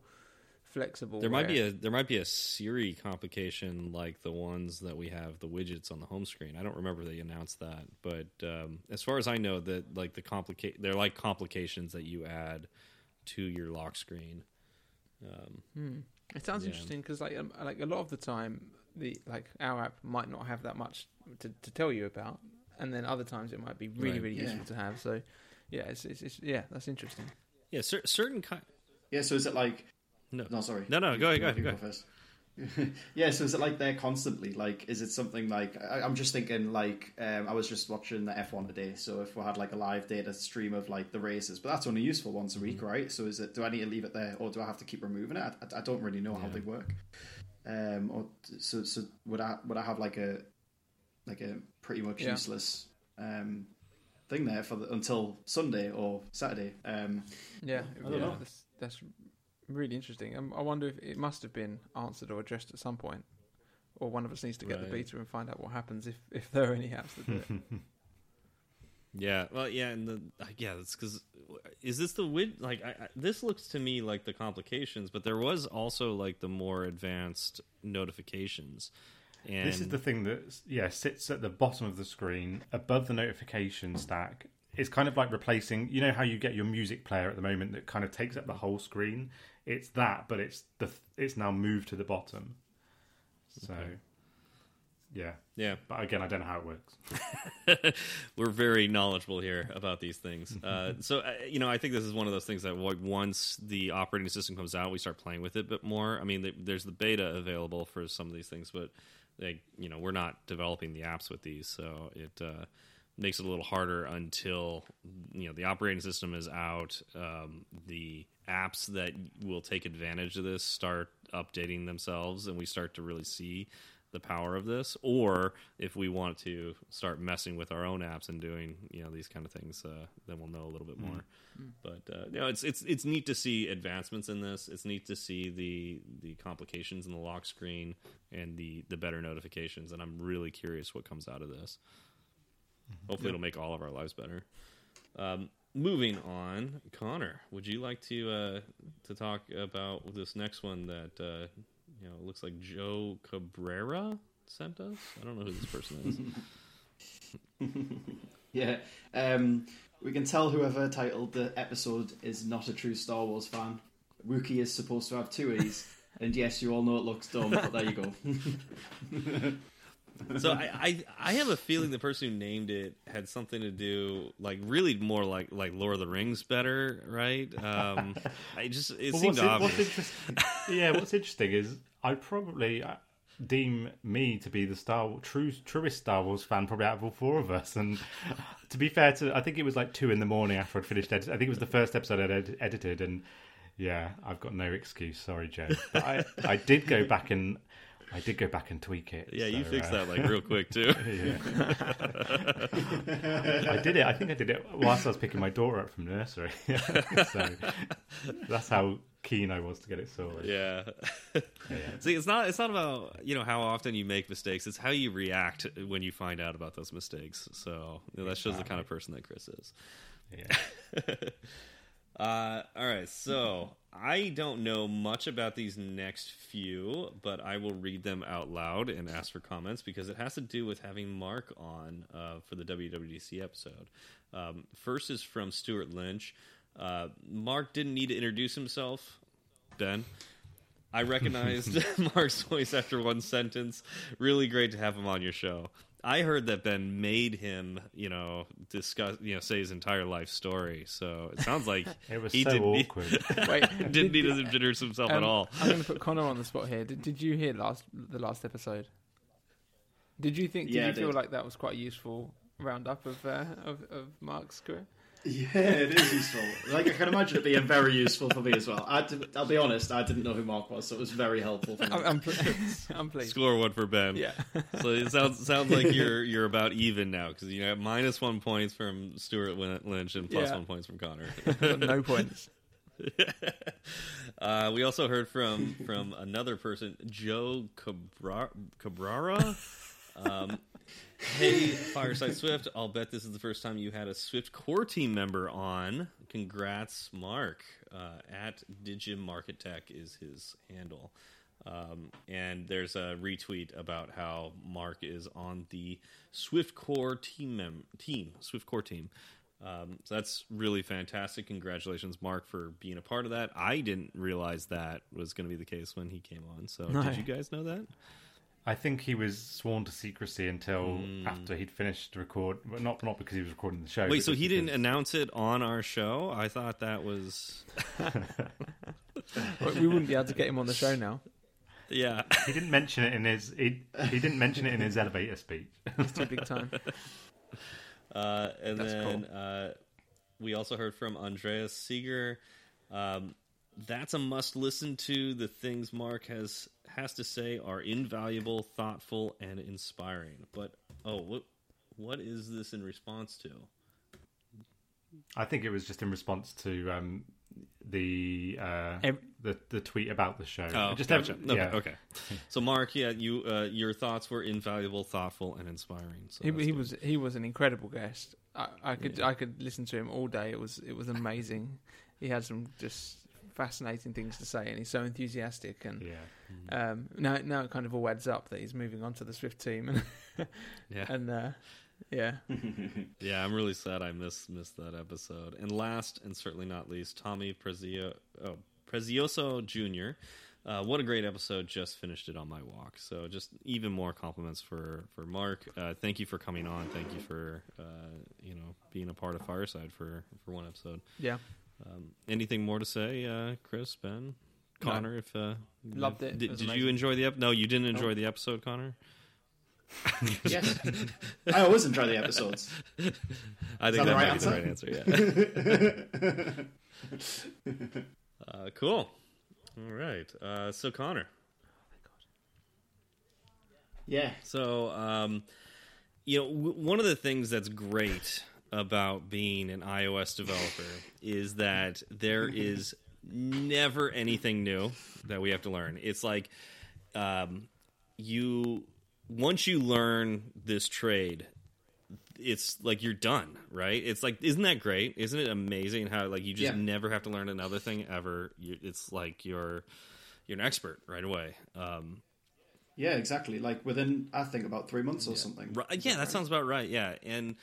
flexible. There might be a there might be a Siri complication like the ones that we have the widgets on the home screen. I don't remember they announced that, but um, as far as I know, that like the complicate they're like complications that you add to your lock screen. Um, hmm. It sounds yeah. interesting because like um, like a lot of the time the like our app might not have that much to, to tell you about, and then other times it might be really right. really yeah. useful to have. So yeah, it's, it's, it's yeah, that's interesting. Yeah, cer- certain kind. Yeah, so is it like no, no, sorry. No, no, go ahead, go ahead. Go ahead. First. yeah, so is it like they're constantly like? Is it something like? I, am just thinking like um, I was just watching the F1 today. So if we had like a live data stream of like the races, but that's only useful once a week, mm-hmm. right? So is it? Do I need to leave it there, or do I have to keep removing it? I, I don't really know yeah. how they work. Um, or so so would I would I have like a like a pretty much yeah. useless um thing there for the, until Sunday or Saturday? Um, yeah, I don't yeah, know. That's, that's really interesting. Um, I wonder if it must have been answered or addressed at some point, or one of us needs to get Right. the beta and find out what happens if if there are any apps that do it. Yeah, well, yeah, and the yeah, that's because is this the wid? Like, I, I, this looks to me like the complications, but there was also like the more advanced notifications. And This is the thing that yeah sits at the bottom of the screen above the notification stack. It's kind of like replacing. You know how you get your music player at the moment that kind of takes up the whole screen. It's that, but it's the it's now moved to the bottom. So Okay. yeah, yeah, but again, I don't know how it works. we're very knowledgeable here about these things. Uh, so, uh, you know, I think this is one of those things that like, once the operating system comes out, we start playing with it a bit more. I mean, th there's the beta available for some of these things, but like, you know, we're not developing the apps with these, so it uh, makes it a little harder until you know the operating system is out. Um, the apps that will take advantage of this start updating themselves, and we start to really see the power of this or if we want to start messing with our own apps and doing you know these kind of things uh, then we'll know a little bit more. But uh, you know it's it's it's neat to see advancements in this. It's neat to see the the complications in the lock screen and the the better notifications and i'm really curious what comes out of this. Hopefully it'll make all of our lives better. Um, moving on connor would you like to uh, to talk about this next one that uh, you know, looks like Joe Cabrera sent us. I don't know who this person is. Yeah. Um, we can tell whoever titled the episode is not a true Star Wars fan. Wookiee is supposed to have two E's. and yes, you all know it looks dumb, but there you go. so I, I, I have a feeling the person who named it had something to do, like really more like like Lord of the Rings, better, right? Um, I just it Well, seemed obvious. what's yeah, what's interesting is I probably uh, deem me to be the Star true truest Star Wars fan probably out of all four of us. And to be fair to, I think it was like two in the morning after I'd finished. Edit- I think it was the first episode I'd ed- edited, and yeah, I've got no excuse. Sorry, Joe, but I I did go back and. I did go back and tweak it. yeah, you fixed uh, that like real quick too. I did it. I think I did it whilst I was picking my daughter up from nursery. so that's how keen I was to get it sorted. Yeah. Yeah. See, it's not it's not about you know how often you make mistakes. It's how you react when you find out about those mistakes. So you know, that shows the kind of person that Chris is. Yeah. Uh, all right, so I don't know much about these next few, but I will read them out loud and ask for comments because it has to do with having Mark on uh, for the WWDC episode. Um, first is from Stuart Lynch. Uh, Mark didn't need to introduce himself. Ben, I recognized Mark's voice after one sentence. Really great to have him on your show. I heard that Ben made him, you know, discuss, you know, say his entire life story. So it sounds like It was he so didn't need- awkward. Wait, didn't did- need to introduce himself at um, all. I'm going to put Connor on the spot here. Did, did you hear last the last episode? Did you think? Did Yeah, I you feel did. like that was quite a useful roundup of uh, of, of Mark's career? Yeah, it is useful. Like I can imagine it being very useful for me as well. I did, I'll be honest, I didn't know who Mark was, so it was very helpful for me. I'm, I'm, pl- I'm pleased. Score one for Ben. Yeah. So it sounds sounds like you're you're about even now because you have minus one points from Stuart Lynch and plus Yeah. one points from Connor. No points. uh, we also heard from from another person, Joe Cabra- Cabrera. Um, hey, Fireside Swift. I'll bet this is the first time you had a Swift core team member on. Congrats, Mark. Uh, at Digim Market Tech is his handle. Um, and there's a retweet about how Mark is on the Swift Core team mem- team Swift Core team. Um, so that's really fantastic. Congratulations, Mark, for being a part of that. I didn't realize that was going to be the case when he came on. So No. did you guys know that? I think he was sworn to secrecy until Hmm. after he'd finished record, but not not because he was recording the show. Wait, so just he didn't announce it on our show? I thought that was we wouldn't be able to get him on the show now. yeah. He didn't mention it in his. He, he didn't mention it in his elevator speech. It's too big time. Uh, and That's then uh, we also heard from Andreas Seeger. Um, that's a must listen to. The things Mark has has to say are invaluable, thoughtful, and inspiring. But oh, what what is this in response to? I think it was just in response to um, the uh, Ev- the the tweet about the show. Oh, just gotcha. have- okay, yeah. okay. So, Mark, yeah, you uh, your thoughts were invaluable, thoughtful, and inspiring. So He, he good. was he was an incredible guest. I, I could I could listen to him all day. It was it was amazing. he had some just fascinating things to say, and he's so enthusiastic. And Yeah. um, now now it kind of all adds up that he's moving on to the Swift team, and yeah, and uh, yeah, yeah. I'm really sad I missed missed that episode. And last and certainly not least, Tommy Prezio, oh, Prezioso Jr. Uh, what a great episode! Just finished it on my walk. So just even more compliments for for Mark. Uh, thank you for coming on. Thank you for uh, you know being a part of Fireside for for one episode. yeah. Um, anything more to say, uh, Chris, Ben, No. Connor? If uh, Loved it. It Did, was did you enjoy the ep? No, you didn't enjoy the episode, Connor. yes, I always enjoy the episodes. I think that that, the might right be the right answer. Yeah. uh, cool. All right. Uh, so Connor. Yeah, So um, you know, w- one of the things that's great about being an iOS developer is that there is never anything new that we have to learn. It's like um, you once you learn this trade it's like you're done right it's like isn't that great isn't it amazing how like you just Yeah. never have to learn another thing ever you, it's like you're you're an expert right away um yeah, exactly. Like within, I think about three months or something. Right, yeah, that sounds about right. Yeah, and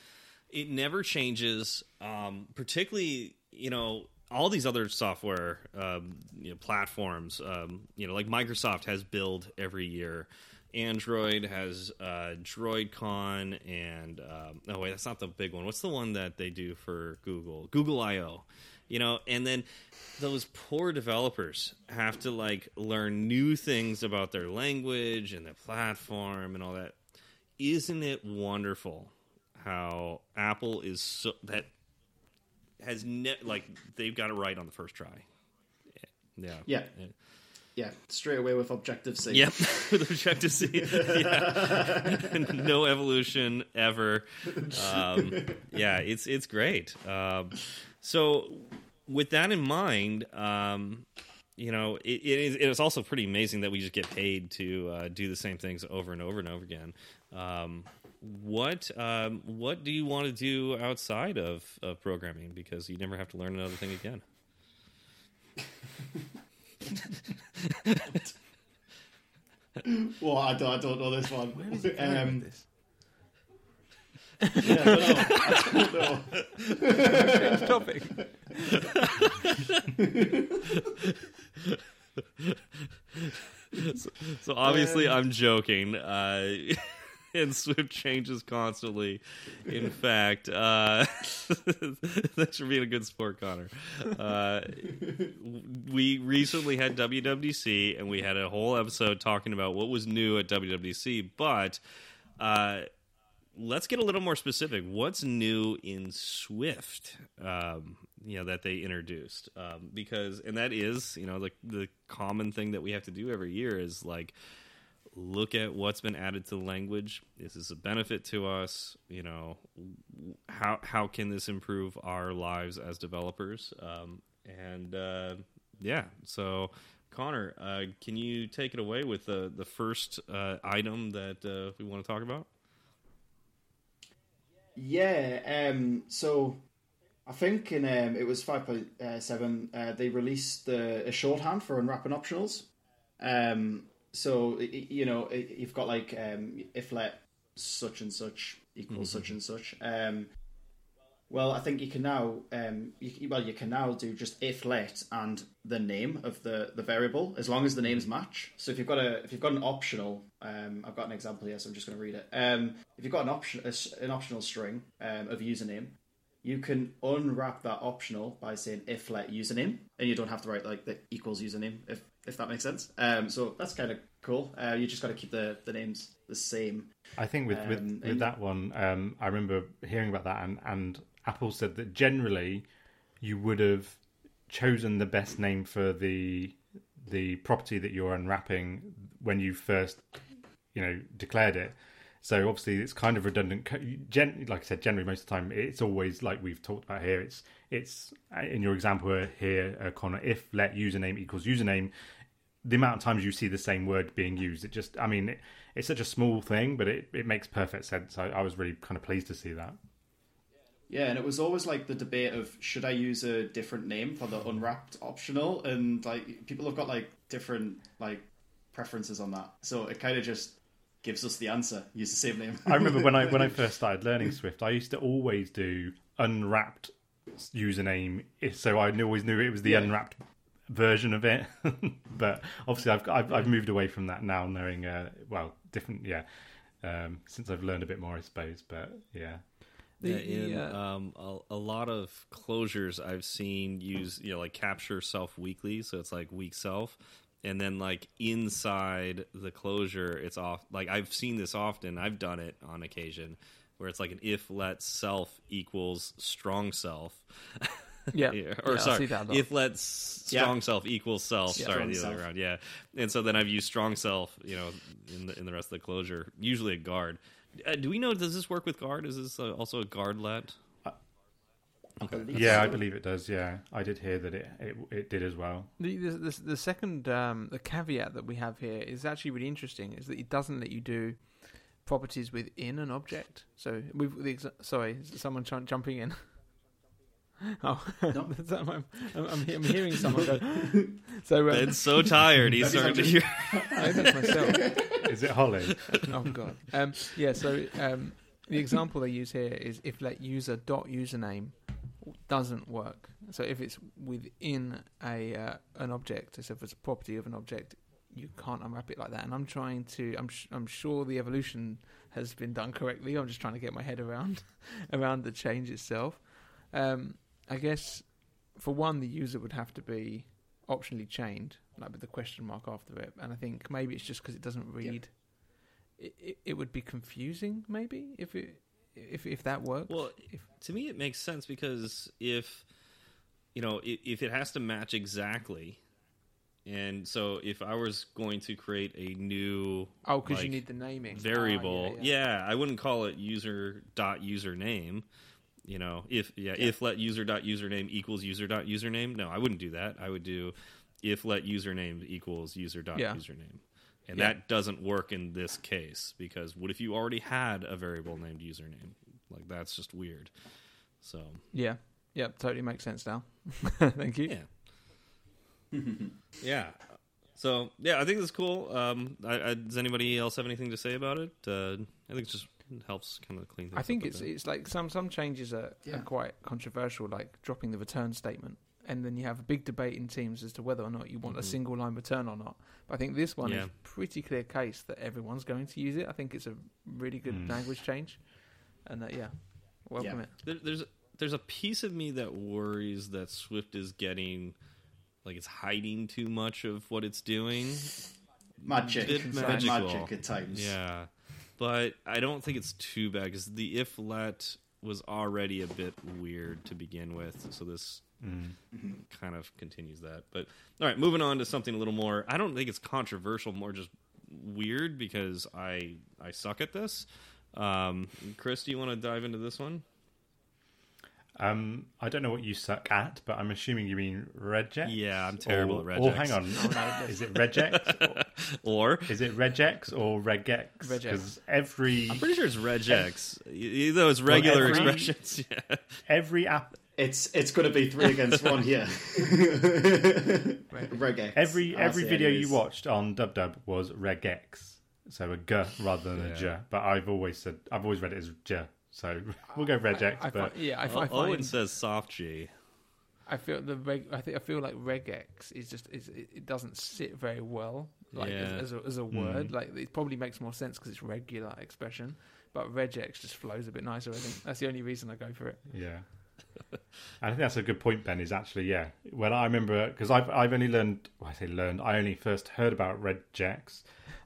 it never changes. Um, particularly, you know, all these other software um, you know, platforms. Um, you know, like Microsoft has Build every year. Android has uh, DroidCon, and um, oh wait, that's not the big one. What's the one that they do for Google? Google I/O. You know, and then those poor developers have to like learn new things about their language and their platform and all that isn't it wonderful how Apple is so that has ne- like they've got it right on the first try. Yeah. Yeah. Yeah, straight away with Objective C. Yep. With Objective C. Yeah. no evolution ever. Um, yeah, it's it's great. Um, so with that in mind, um, you know, it, it is it is also pretty amazing that we just get paid to uh, do the same things over and over and over again. Um, what um, what do you want to do outside of, of programming? Because you never have to learn another thing again. Well, I don't, I don't know this one. Where is it going Um, this? yeah, I don't know. I don't know. Change topic. So obviously, I'm joking. Uh, and Swift changes constantly. In fact, uh, thanks for being a good sport, Connor. Uh, we recently had WWDC, and we had a whole episode talking about what was new at WWDC. But uh, let's get a little more specific. What's new in Swift? Um, you know that they introduced um, because, and that is you know the the common thing that we have to do every year is like look at what's been added to the language. This is a benefit to us. You know how how can this improve our lives as developers? Um, and uh, yeah, so. Connor, uh, can you take it away with the the first uh, item that uh, we want to talk about? Yeah, um, so I think in um, it was 5.7, uh, they released the, a shorthand for unwrapping optionals. Um, so, you know, you've got like um, if let such and such equals such and such. Um, well, I think you can now, um, you, well, you can now do just if let and the name of the, the variable as long as the names match. So if you've got a if you've got an optional, um, I've got an example here, so I'm just going to read it. Um, if you've got an option an optional string um, of username, you can unwrap that optional by saying if let username, and you don't have to write like the equals username if if that makes sense. Um, so that's kind of cool. Uh, you just got to keep the the names the same. I think with with, Um, with and- that one, um, I remember hearing about that, and, and Apple said that generally you would have chosen the best name for the the property that you're unwrapping when you first, you know, declared it. So obviously it's kind of redundant. Gen- like I said, generally most of the time it's always like we've talked about here. It's it's in your example here, uh, Connor. If let username equals username, the amount of times you see the same word being used, it just I mean it, it's such a small thing, but it, it makes perfect sense. I, I was really kind of pleased to see that. Yeah, and it was always like the debate of should I use a different name for the unwrapped optional, and like people have got like different like preferences on that. So it kind of just gives us the answer. Use the same name. I remember when I when I first started learning Swift, I used to always do unwrapped username, so I always knew it was the yeah. unwrapped version of it. but obviously, I've, I've, I've moved away from that now, knowing uh, well different. Yeah, um, since I've learned a bit more, I suppose. But yeah. Yeah, in um, a, a, lot of closures I've seen use you know like capture self weakly, so it's like weak self, and then like inside the closure, it's off. Like I've seen this often. I've done it on occasion, where it's like an if let self equals strong self. Yeah. Or yeah, sorry, if let strong yeah. self equals self. Yeah. sorry, the other way around. Yeah. And so then I've used strong self, you know, in the in the rest of the closure. Usually a guard. Uh, do we know? Does this work with guard? Is this uh, also a guard let? Uh, okay. Yeah, I believe it does. Yeah, I did hear that it it, it did as well. The the, the, the second um, the caveat that we have here is actually really interesting. Is that it doesn't let you do properties within an object. So we've the, sorry, someone ch- jumping in. Oh, no. I'm, I'm, I'm, hearing someone go. So um, Ben's so tired. He's starting to hear. I that's myself. Is it Holly? oh God. Um, yeah. So um, the example they use here is if let user dot username doesn't work. So if it's within a uh, an object, so if it's a property of an object, you can't unwrap it like that. And I'm trying to. I'm sh- I'm sure the evolution has been done correctly. I'm just trying to get my head around around the change itself. Um, I guess for one, the user would have to be optionally chained, like with the question mark after it. And I think maybe it's just because it doesn't read. It, it, it would be confusing, maybe if it if if that works. Well, if, to me, it makes sense because if you know if, if it has to match exactly, and so if I was going to create a new oh, because like, you need the naming variable, oh, yeah, yeah. yeah, I wouldn't call it user dot username you know if yeah, yeah. if let user dot username equals user dot username no i wouldn't do that i would do if let username equals user dot username and yeah. that doesn't work in this case because what if you already had a variable named username? Like that's just weird. So. Yeah. Yeah totally makes sense now. Thank you. Yeah. Yeah. So yeah i think it's cool. Um I, I, does anybody else have anything to say about it? Uh, i think it just helps kind of clean things. Up. I think it's it's like some some changes are, yeah. are quite controversial, like dropping the return statement, and then you have a big debate in teams as to whether or not you want mm-hmm. a single line return or not. But I think this one yeah. is pretty clear case that everyone's going to use it. I think it's a really good mm. language change, and that yeah, welcome yeah. it. There, there's there's a piece of me that worries that Swift is getting like it's hiding too much of what it's doing. Magic, magic at times. Yeah but I don't think it's too bad because the if let was already a bit weird to begin with, so this mm. kind of continues that. But all right, moving on to something a little more. I don't think it's controversial, more just weird because I I suck at this. Um, Chris, do you want to dive into this one? Um, I don't know what you suck at, but I'm assuming you mean regex. Yeah, I'm terrible or, at regex. Or hang on, is it regex? Or, or is it regex or regex? Because every I'm pretty sure it's regex. Either it's regular every, expressions. Yeah. Every app. It's it's going to be three against one here. regex. Every every video you watched on Dub Dub was regex, so a g rather than yeah. a j. But I've always said I've always read it as j. So we'll go regex. I, I but find, yeah, I, I find, Owen says soft G. I feel the reg, I think I feel like regex is just is, it doesn't sit very well like yeah. as, as, a, as a word. Mm. Like it probably makes more sense because it's regular expression, but regex just flows a bit nicer. I think that's the only reason I go for it. Yeah. I think that's a good point, Ben. Is actually yeah. When I remember because I've I've only learned well, I say learned I only first heard about regex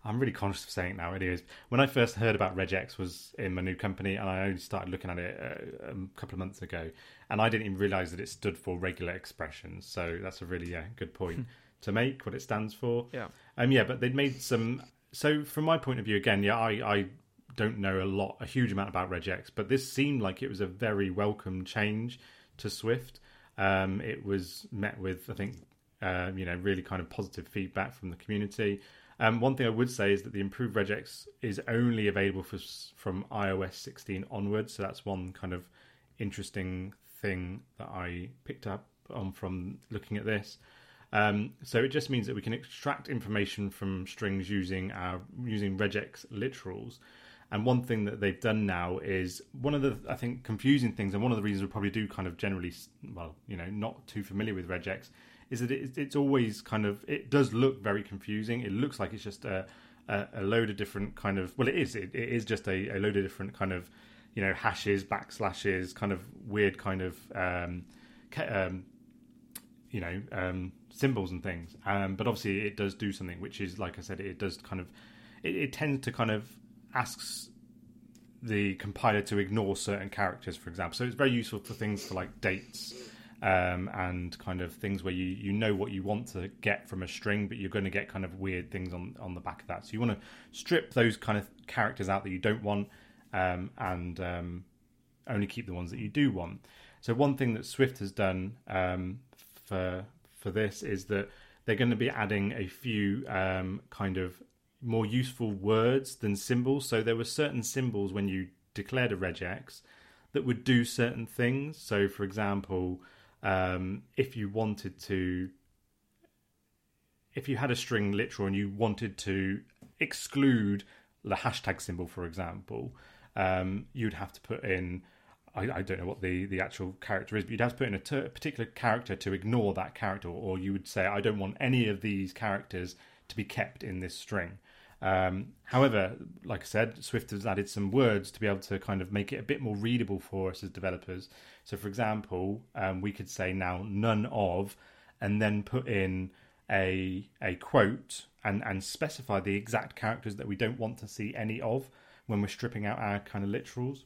I'm really conscious of saying it now. Anyways, when I first heard about regex was in my new company, and I only started looking at it a, uh, a couple of months ago, and I didn't even realise that it stood for regular expressions. So that's a really yeah good point to make what it stands for. Yeah. Um. Yeah, but they'd made some. So from my point of view, again, yeah, I I don't know a lot, a huge amount about regex, but this seemed like it was a very welcome change to Swift. Um, it was met with, I think, uh, you know, really kind of positive feedback from the community. Um, one thing I would say is that the improved regex is only available for, from iOS 16 onwards, so that's one kind of interesting thing that I picked up on from looking at this. Um, so it just means that we can extract information from strings using our using regex literals. And one thing that they've done now is one of the I think confusing things, and one of the reasons we probably do kind of generally well, you know, not too familiar with regex, is that it, it's always kind of it does look very confusing. It looks like it's just a a, a load of different kind of well, it is it, it is just a, a load of different kind of you know hashes, backslashes, kind of weird kind of um, um, you know um, symbols and things. Um, but obviously, it does do something, which is like I said, it does kind of it, it tends to kind of asks the compiler to ignore certain characters, for example. So it's very useful for things for like dates um, and kind of things where you, you know what you want to get from a string, but you're going to get kind of weird things on, on the back of that. So you want to strip those kind of characters out that you don't want um, and um, only keep the ones that you do want. So one thing that Swift has done um, for for this is that they're going to be adding a few um, kind of more useful words than symbols. So there were certain symbols when you declared a regex that would do certain things. So, for example, um, if you wanted to, if you had a string literal and you wanted to exclude the hashtag symbol, for example, um, you'd have to put in. I, don't know what the, the actual character is, but you'd have to put in a, ter- particular character to ignore that character, or you would say, I don't want any of these characters to be kept in this string. Um, however, like I said, Swift has added some words to be able to kind of make it a bit more readable for us as developers. So, for example, um, we could say now none of, and then put in a a quote and and specify the exact characters that we don't want to see any of when we're stripping out our kind of literals.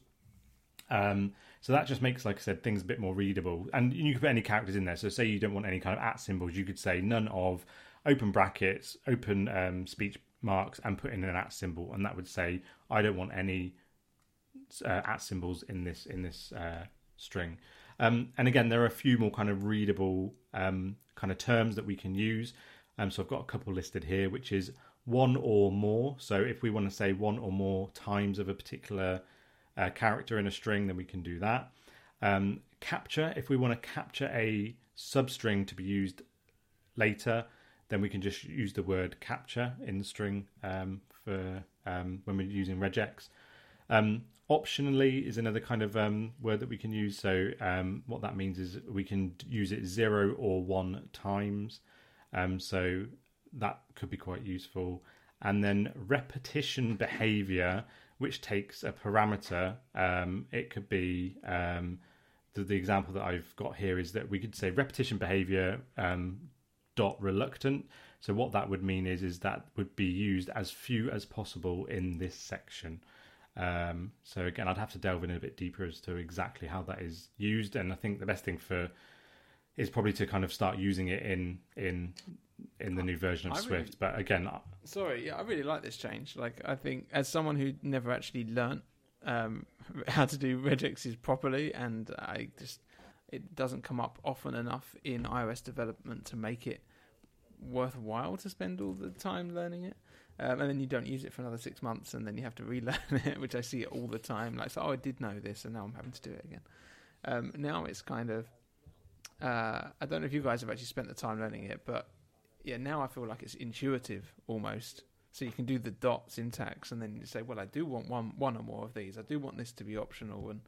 Um, so that just makes, like I said, things a bit more readable. And you can put any characters in there. So say you don't want any kind of at symbols, you could say none of open brackets, open um, speech marks and put in an at symbol, and that would say I don't want any uh, at symbols in this in this uh, string. Um, and again, there are a few more kind of readable um, kind of terms that we can use. Um, so I've got a couple listed here, which is one or more. So if we want to say one or more times of a particular uh, character in a string, then we can do that. Um, capture, if we want to capture a substring to be used later, then we can just use the word capture in the string um, for um, when we're using regex. Um, optionally is another kind of um, word that we can use. So um, what that means is we can use it zero or one times. Um, so that could be quite useful. And then repetition behavior, which takes a parameter. it could be the, the, example that I've got here is that we could say repetition behavior dot reluctant. So what that would mean is is that would be used as few as possible in this section. Um, so again, I'd have to delve in a bit deeper as to exactly how that is used, and I think the best thing for is probably to kind of start using it in in in the new version of I Swift. Really, but again, sorry, yeah, I really like this change. Like, I think as someone who never actually learnt um, how to do regexes properly, and I just it doesn't come up often enough in iOS development to make it worthwhile to spend all the time learning it. Um, and then you don't use it for another six months, and then you have to relearn it, which I see all the time. Like, so, oh, I did know this, and now I'm having to do it again. Um, now it's kind of, uh, I don't know if you guys have actually spent the time learning it, but yeah, now I feel like it's intuitive almost. So you can do the dot syntax, and then you say, well, I do want one, one or more of these. I do want this to be optional, and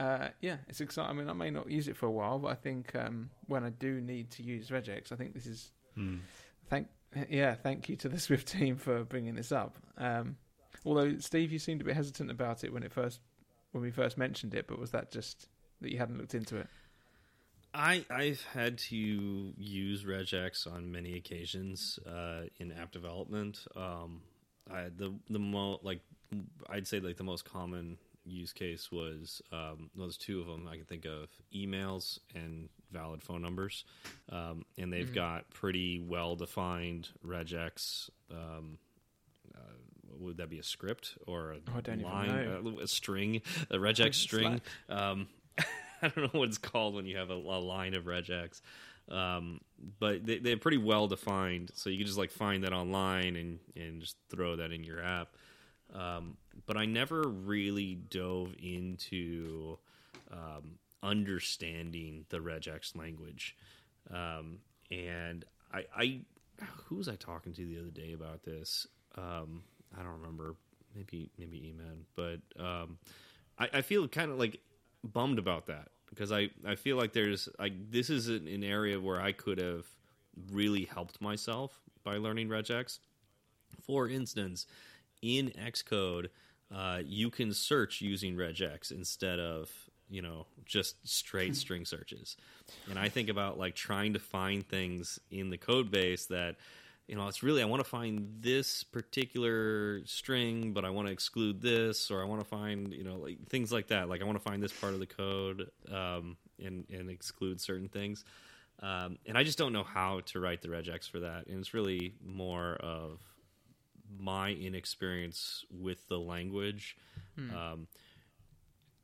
uh, yeah, it's exciting. I mean, I may not use it for a while, but I think um, when I do need to use regex, I think this is mm. thank yeah, thank you to the Swift team for bringing this up. Um, although Steve, you seemed a bit hesitant about it when it first when we first mentioned it, but was that just that you hadn't looked into it? I I've had to use regex on many occasions uh, in app development. Um, I, the the mo like I'd say like the most common use case was um, well, there's two of them I can think of: emails and valid phone numbers, um, and they've mm-hmm. got pretty well defined regex. Um, uh, would that be a script or a Oh, I don't even line. A, a string, a regex string? Um, I don't know what it's called when you have a, a line of regex. Um, but they, they're pretty well defined, so you can just like find that online and and just throw that in your app. Um, but I never really dove into um, understanding the regex language. Um, and I, I, who was I talking to the other day about this? Um, I don't remember. Maybe maybe Eman, but um, I, I feel kind of like bummed about that because I, I feel like there's like this is an, an area where I could have really helped myself by learning regex. For instance, in Xcode, uh, you can search using regex instead of you know just straight string searches. And I think about like trying to find things in the code base that you know it's really I want to find this particular string, but I want to exclude this, or I want to find you know like things like that. Like I want to find this part of the code um, and and exclude certain things. Um, and I just don't know how to write the regex for that. And it's really more of my inexperience with the language. Um,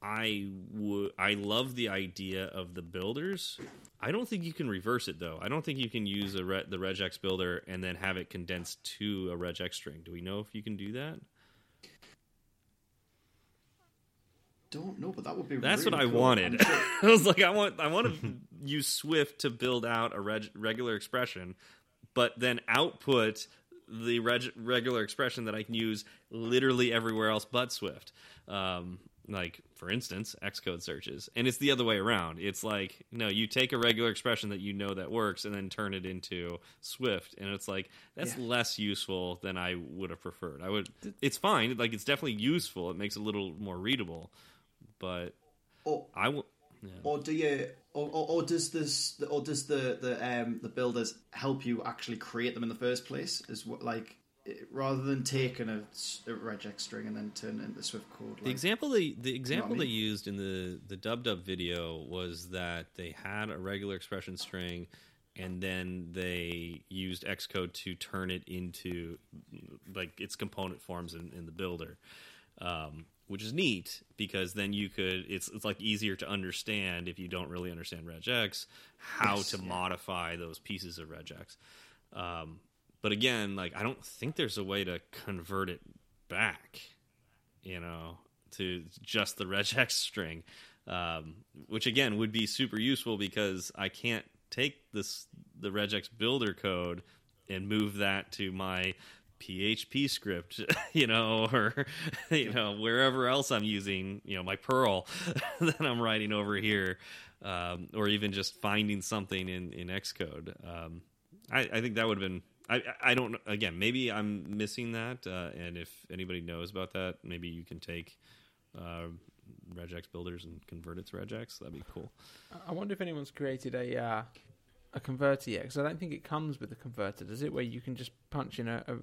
I would I love the idea of the builders. I don't think you can reverse it though. I don't think you can use a re- the regex builder and then have it condensed to a regex string. Do we know if you can do that? Don't know, but that would be. That's really what I cool. wanted. I'm sure- I was like, I want, I want to use Swift to build out a reg- regular expression, but then output the reg- regular expression that I can use literally everywhere else but Swift. Um, like, for instance, Xcode searches, and it's the other way around. It's like, no, you take a regular expression that you know that works, and then turn it into Swift, and it's like that's Yeah. less useful than I would have preferred. I would. It's fine. Like, it's definitely useful. It makes it a little more readable, but Or, I will. or do you, or, or, or does this, or does the the um the builders help you actually create them in the first place? Is what like it- rather than taking a regex string and then turn it into Swift code. The example they the example I they used in the the dub dub video was that they had a regular expression string and then they used Xcode to turn it into like its component forms in, in the builder. Um, which is neat because then you could it's it's like easier to understand if you don't really understand regex how Yes, to yeah. modify those pieces of regex. Um, but again, like I don't think there's a way to convert it back you know, to just the regex string, um, which again would be super useful because I can't take this the regex builder code and move that to my PHP script, you know, or you know wherever else I'm using, you know, my Perl that I'm writing over here, um, or even just finding something in in Xcode. Um, I, I think that would have been. I I don't know. Again, maybe I'm missing that, uh, and if anybody knows about that, maybe you can take uh, regex builders and convert it to regex. That'd be cool. I wonder if anyone's created a uh, a converter yet, because I don't think it comes with a converter, does it? Where you can just punch in a, a,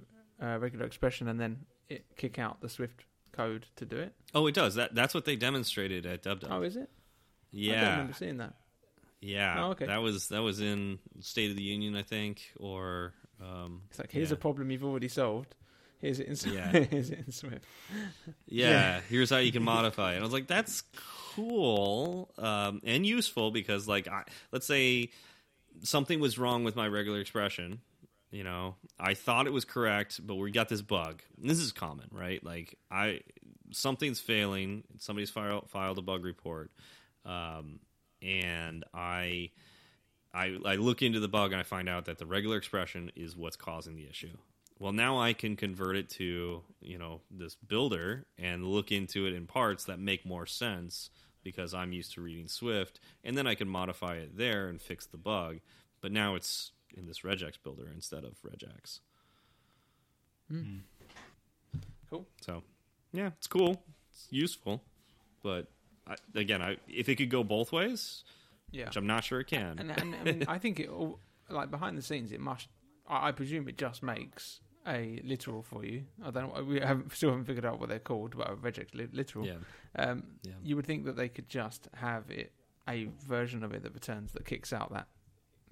a regular expression and then it kick out the Swift code to do it. Oh, it does. That that's what they demonstrated at DubDub. Oh, is it? Yeah, I remember seeing that. yeah. Oh, okay. That was that was in State of the Union, I think, or um, It's like here's yeah. a problem you've already solved. Here's it in Swift. Yeah. here's it in Swift. yeah, Yeah. here's how you can modify it. And I was like, that's cool um, and useful because, like, I, let's say something was wrong with my regular expression. You know, I thought it was correct, but we got this bug. And this is common, right? Like, I something's failing. Somebody's filed filed a bug report, um, and I. I, I look into the bug and I find out that the regular expression is what's causing the issue. Well, now I can convert it to you know this builder and look into it in parts that make more sense because I'm used to reading Swift, and then I can modify it there and fix the bug. But now it's in this regex builder instead of regex. Cool. So, yeah, it's cool. It's useful, but I, again, I, if it could go both ways, Yeah. which I'm not sure it can. And, and I mean, I think it all like behind the scenes, it must. I, I presume it just makes a literal for you. I don't know. We haven't still haven't figured out what they're called, but a regex li- literal. yeah, Um, yeah. you would think that they could just have it a version of it that returns that kicks out that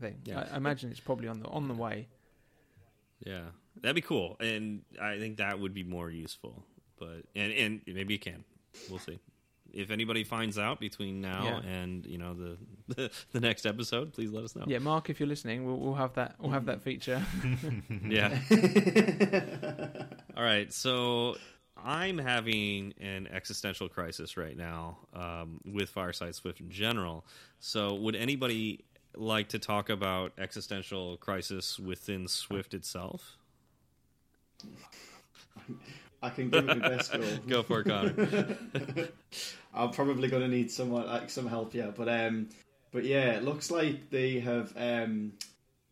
thing. Yeah. I, I imagine it's probably on the on the way. Yeah, that'd be cool, and I think that would be more useful. But and and maybe it can. We'll see. If anybody finds out between now Yeah. and you know the, the the next episode, please let us know. Yeah, Mark, if you're listening, we'll, we'll have that. We'll have that feature. Yeah. All right. So I'm having an existential crisis right now um, with Fireside Swift in general. So would anybody like to talk about existential crisis within Swift itself? I can give it my best go. Go for it, Connor. I'm probably going to need somewhat like some help, yeah. But um, but yeah, it looks like they have um,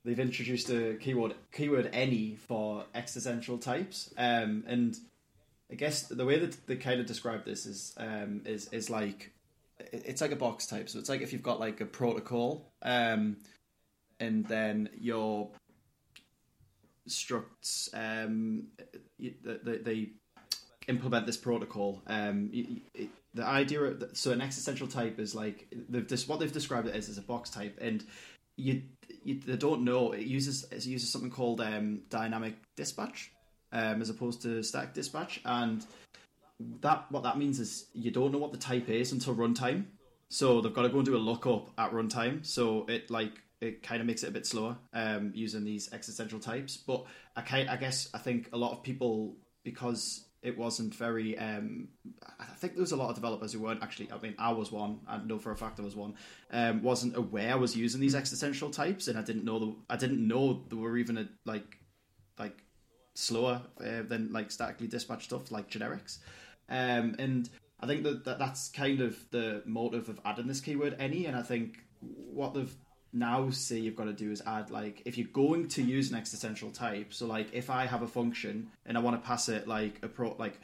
they've introduced a keyword keyword any for existential types. Um, and I guess the way that they kind of describe this is um is is like it's like a box type. So it's like if you've got like a protocol, um, and then your structs um, they, they implement this protocol. Um, it, the idea of so an existential type is like just what they've described it as is a box type, and you, you they don't know it uses it uses something called um, dynamic dispatch um, as opposed to static dispatch, and that what that means is you don't know what the type is until runtime. So they've got to go and do a lookup at runtime. So it like it kind of makes it a bit slower um, using these existential types. But I kind I guess I think a lot of people because it wasn't very. Um, I think there was a lot of developers who weren't actually. I mean, I was one. I know for a fact I was one. Um, wasn't aware I was using these existential types, and I didn't know the, I didn't know they were even a, like like slower uh, than like statically dispatched stuff like generics. Um, and I think that, that that's kind of the motive of adding this keyword any. And I think what they've now say you've got to do is add like if you're going to use an existential type. So like if I have a function and I want to pass it like a pro like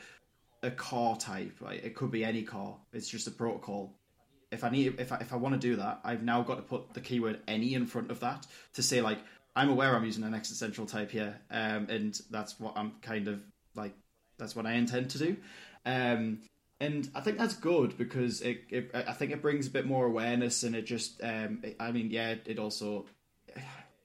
a car type, right? It could be any car. It's just a protocol. If I need if I, if I want to do that, I've now got to put the keyword any in front of that to say like I'm aware I'm using an existential type here, um, and that's what I'm kind of like. That's what I intend to do, um, and I think that's good because it, it. I think it brings a bit more awareness, and it just. Um, it- I mean, yeah, it also.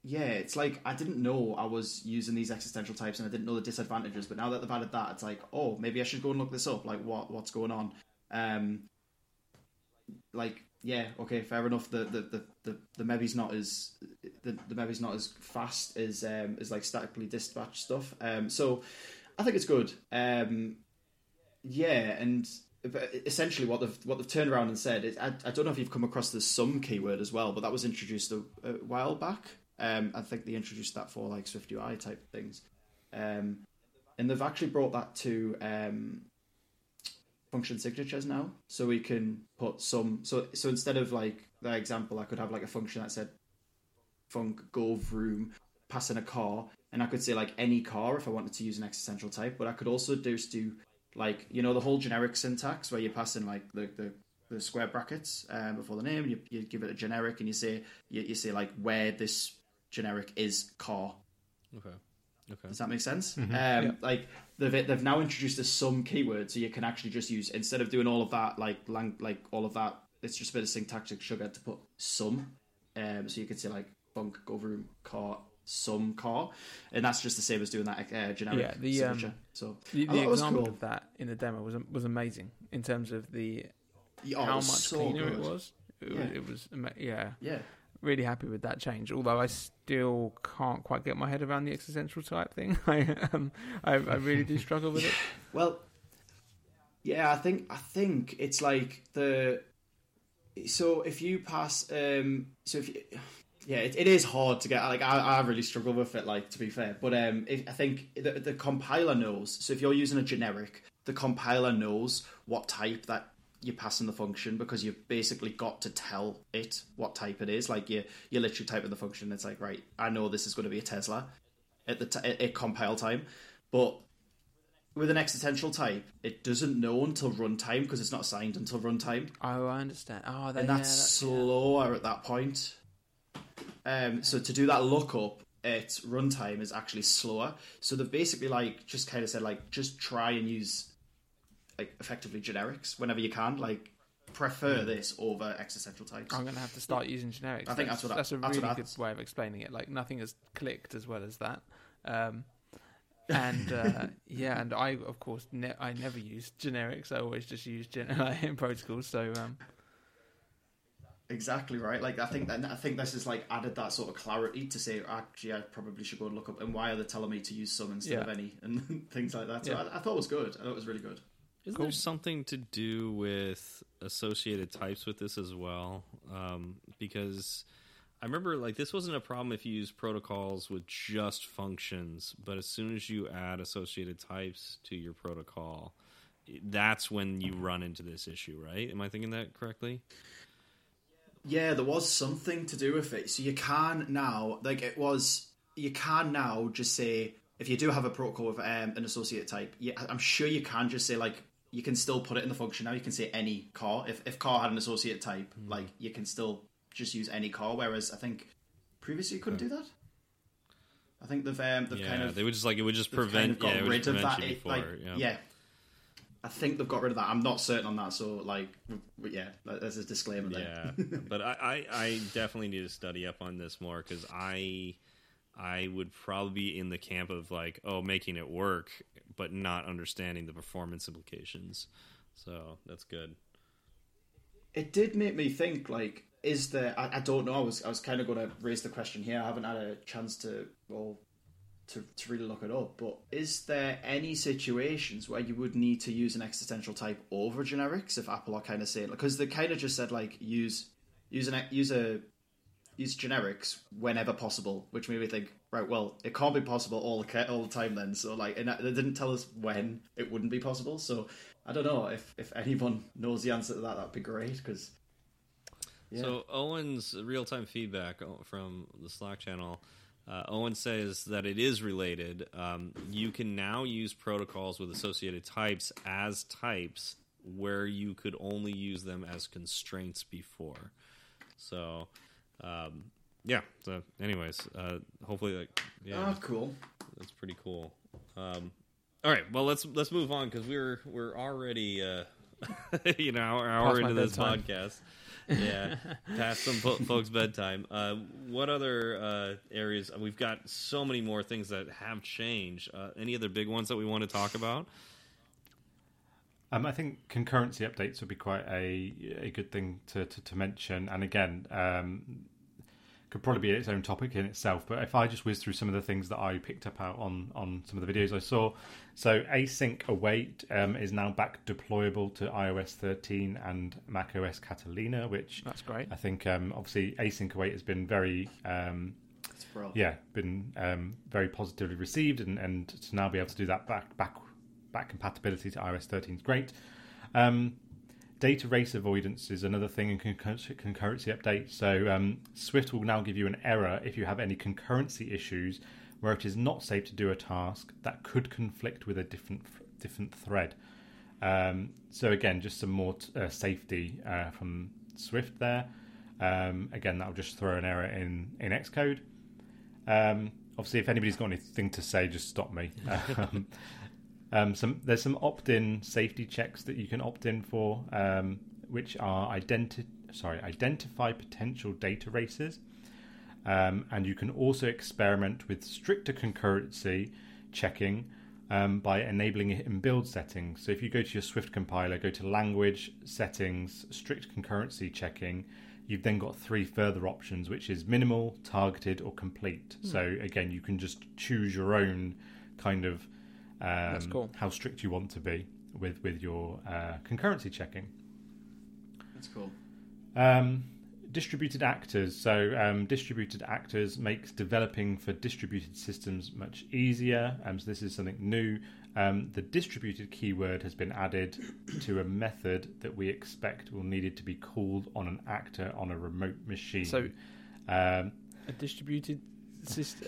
Yeah, it's like I didn't know I was using these existential types, and I didn't know the disadvantages. But now that they've added that, it's like, oh, maybe I should go and look this up. Like, what what's going on? Um, like yeah okay fair enough the the the the, the maybe's not as the, the maybe's not as fast as um as like statically dispatched stuff um so i think it's good um yeah and essentially what they've what they've turned around and said is I, I don't know if you've come across the some keyword as well but that was introduced a, a while back. Um i think they introduced that for like swift ui type things. Um and they've actually brought that to um function signatures now. So we can put some so so instead of like that example i could have like a function that said func gov room passing a car and i could say like any car if i wanted to use an existential type but i could also just do like you know the whole generic syntax where you're passing like the the, the square brackets um, before the name you, you give it a generic and you say you, you say like where this generic is car Okay. Okay. does that make sense? Mm-hmm. Um, Yeah. Like they've they've now introduced a some keyword, so you can actually just use instead of doing all of that, like lang, like all of that. It's just a bit of syntactic sugar to put some. Um, so you could say like func, gov room car some car, and that's just the same as doing that uh, generic Yeah, the, um, so The, the example cool. of that in the demo was was amazing in terms of the Yeah, oh, how much so cleaner it was. It, Yeah. was, it was yeah, Yeah, really happy with that change. Although I still can't quite get my head around the existential type thing. I um, I, I really do struggle with it. Well, yeah, I think I think it's like the so if you pass um so if you, yeah it, it is hard to get like I, I really struggle with it like to be fair. But um if, I think the, the compiler knows so if you're using a generic the compiler knows what type that you're passing the function because you've basically got to tell it what type it is. Like you you literally type in the function it's like right I know this is going to be a Tesla at the t- at, compile time. But with an existential type, it doesn't know until runtime because it's not assigned until runtime, Oh, I understand. Oh, that, and yeah, that's that- slower at that point. Um, so to do that lookup at runtime is actually slower. So they've basically like just kind of said like just try and use like effectively generics whenever you can. Like prefer this over existential types. I'm going to have to start using generics. I think that's what I- that's a that's really what good way of explaining it. Like nothing has clicked as well as that. Um, and uh, yeah, and I of course ne- I never use generics. I always just use gen- protocols. So um, Exactly right. Like I think that I think this has like added that sort of clarity to say actually I probably should go and look up and why are they telling me to use some instead Yeah. of any and things like that. So Yeah. I, I thought it was good. I thought it was really good. Isn't Cool. there something to do with associated types with this as well? Um, because I remember like this wasn't a problem if you use protocols with just functions, but as soon as you add associated types to your protocol, that's when you run into this issue, right? Am I thinking that correctly? Yeah, there was something to do with it. So you can now, like it was, you can now just say if you do have a protocol with um, an associate type. Yeah, I'm sure you can just say like you can still put it in the function now. You can say any car. If if car had an associate type, like you can still just use any car. Whereas I think previously you couldn't do that. I think they've um, they've yeah, kind of they would just like it would just prevent. kind of yeah, rid of that. It, like, yeah. yeah. I think they've got rid of that. I'm not certain on that, so like, yeah, there's a disclaimer there. Yeah, but I, I, I definitely need to study up on this more because I, I would probably be in the camp of like, oh, making it work, but not understanding the performance implications. So that's good. It did make me think, like, is there? I, I don't know. I was I was kind of going to raise the question here. I haven't had a chance to well to to really look it up. But is there any situations where you would need to use an existential type over generics if Apple are kind of saying because they kind of just said like use use an use a use generics whenever possible, which made me think, right, well, it can't be possible all the all the time then. So like, and they didn't tell us when it wouldn't be possible. So I don't know if if anyone knows the answer to that, that'd be great because. Yeah. So Owen's real time feedback uh, from the Slack channel. Uh, Owen says that it is related. Um, you can now use protocols with associated types as types where you could only use them as constraints before. So, um, yeah. So, anyways, uh, hopefully, like, yeah, Oh, cool. that's pretty cool. Um, all right, well let's let's move on because we're we're already uh, you know hour, hour Past into this bedtime. podcast. Yeah, past some folks' bedtime. Uh, what other uh, areas? We've got so many more things that have changed. Uh, any other big ones that we want to talk about? Um, I think concurrency updates would be quite a a good thing to, to, to mention. And again, um, could probably be its own topic in itself. But if I just whiz through some of the things that I picked up out on, on some of the videos I saw, so async await um, is now back deployable to iOS 13 and macOS Catalina, which that's great. I think um, obviously async await has been very um, yeah, been um, very positively received, and, and to now be able to do that back back back compatibility to iOS 13 is great. Um, data race avoidance is another thing in concurrency, concurrency update. So um, Swift will now give you an error if you have any concurrency issues where it is not safe to do a task that could conflict with a different different thread. Um, so again, just some more t- uh, safety uh, from Swift there. Um, again, that'll just throw an error in in Xcode. Um, obviously, if anybody's got anything to say, just stop me. um, some there's some opt-in safety checks that you can opt in for, um, which are identi- sorry identify potential data races, um, and you can also experiment with stricter concurrency checking um, by enabling it in build settings. So if you go to your Swift compiler, go to language settings, strict concurrency checking. You've then got three further options, which is minimal, targeted, or complete. So again, you can just choose your own kind of um, cool. how strict you want to be with with your uh, concurrency checking. That's cool. Um, distributed actors. So, um, distributed actors makes developing for distributed systems much easier. Um, so, this is something new. Um, the distributed keyword has been added to a method that we expect will need it to be called on an actor on a remote machine. So- um, A distributed syst-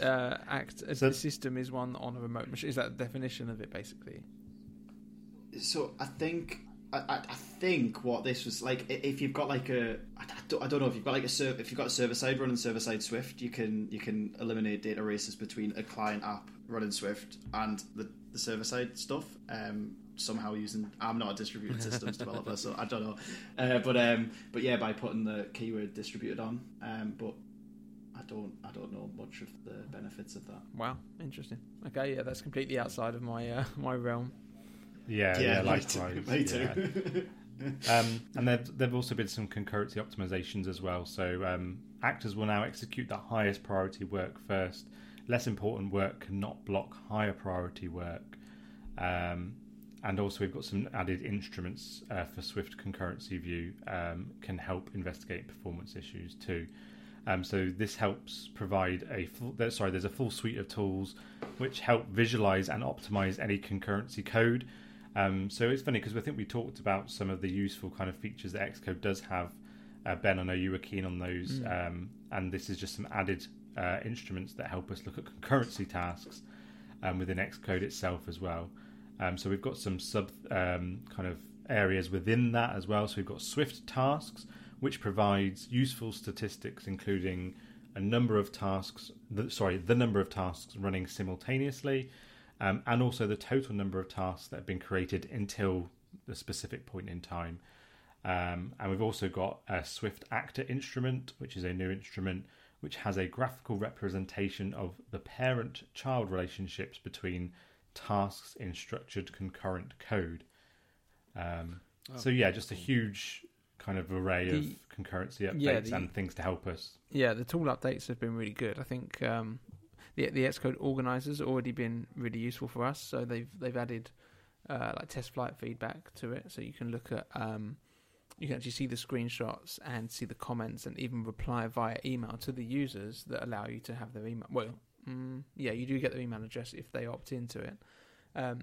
uh, act a So- system is one on a remote machine. Is that the definition of it, basically? So I think I, I, I think what this was like if you've got like a I, I don't, I don't know if you've got like a server if you've got a server side running server side Swift you can you can eliminate data races between a client app running Swift and the, the server side stuff um, somehow using I'm not a distributed systems developer so I don't know uh, but um, but yeah by putting the keyword distributed on um, but I, I don't I don't know much of the benefits of that. Wow, interesting. Okay, yeah, that's completely outside of my uh, my realm. Yeah, Yeah, yeah, me likewise. too, me too. yeah. um, and there've, there've also been some concurrency optimizations as well. So um, actors will now execute the highest priority work first. Less important work cannot block higher priority work. Um, and also, we've got some added instruments uh, for Swift concurrency view um, can help investigate performance issues too. Um, so this helps provide a full, sorry. There's a full suite of tools which help visualize and optimize any concurrency code. Um, so it's funny because I think we talked about some of the useful kind of features that Xcode does have. Uh, ben, I know you were keen on those, um, and this is just some added uh, instruments that help us look at concurrency tasks um, within Xcode itself as well. Um, so we've got some sub um, kind of areas within that as well. So we've got Swift tasks, which provides useful statistics, including a number of tasks. The, sorry, the number of tasks running simultaneously, um, and also the total number of tasks that have been created until the specific point in time. Um, and we've also got a Swift Actor instrument, which is a new instrument which has a graphical representation of the parent child relationships between tasks in structured concurrent code. Um, So, yeah, just a huge kind of array of The- concurrency updates yeah, the- and things to help us. Yeah, the tool updates have been really good. I think um, the the Xcode organizer's already been really useful for us. So they've they've added uh, like TestFlight feedback to it, so you can look at um, you can actually see the screenshots and see the comments and even reply via email to the users that allow you to have their email. Well, mm, yeah, you do get their email address if they opt into it um,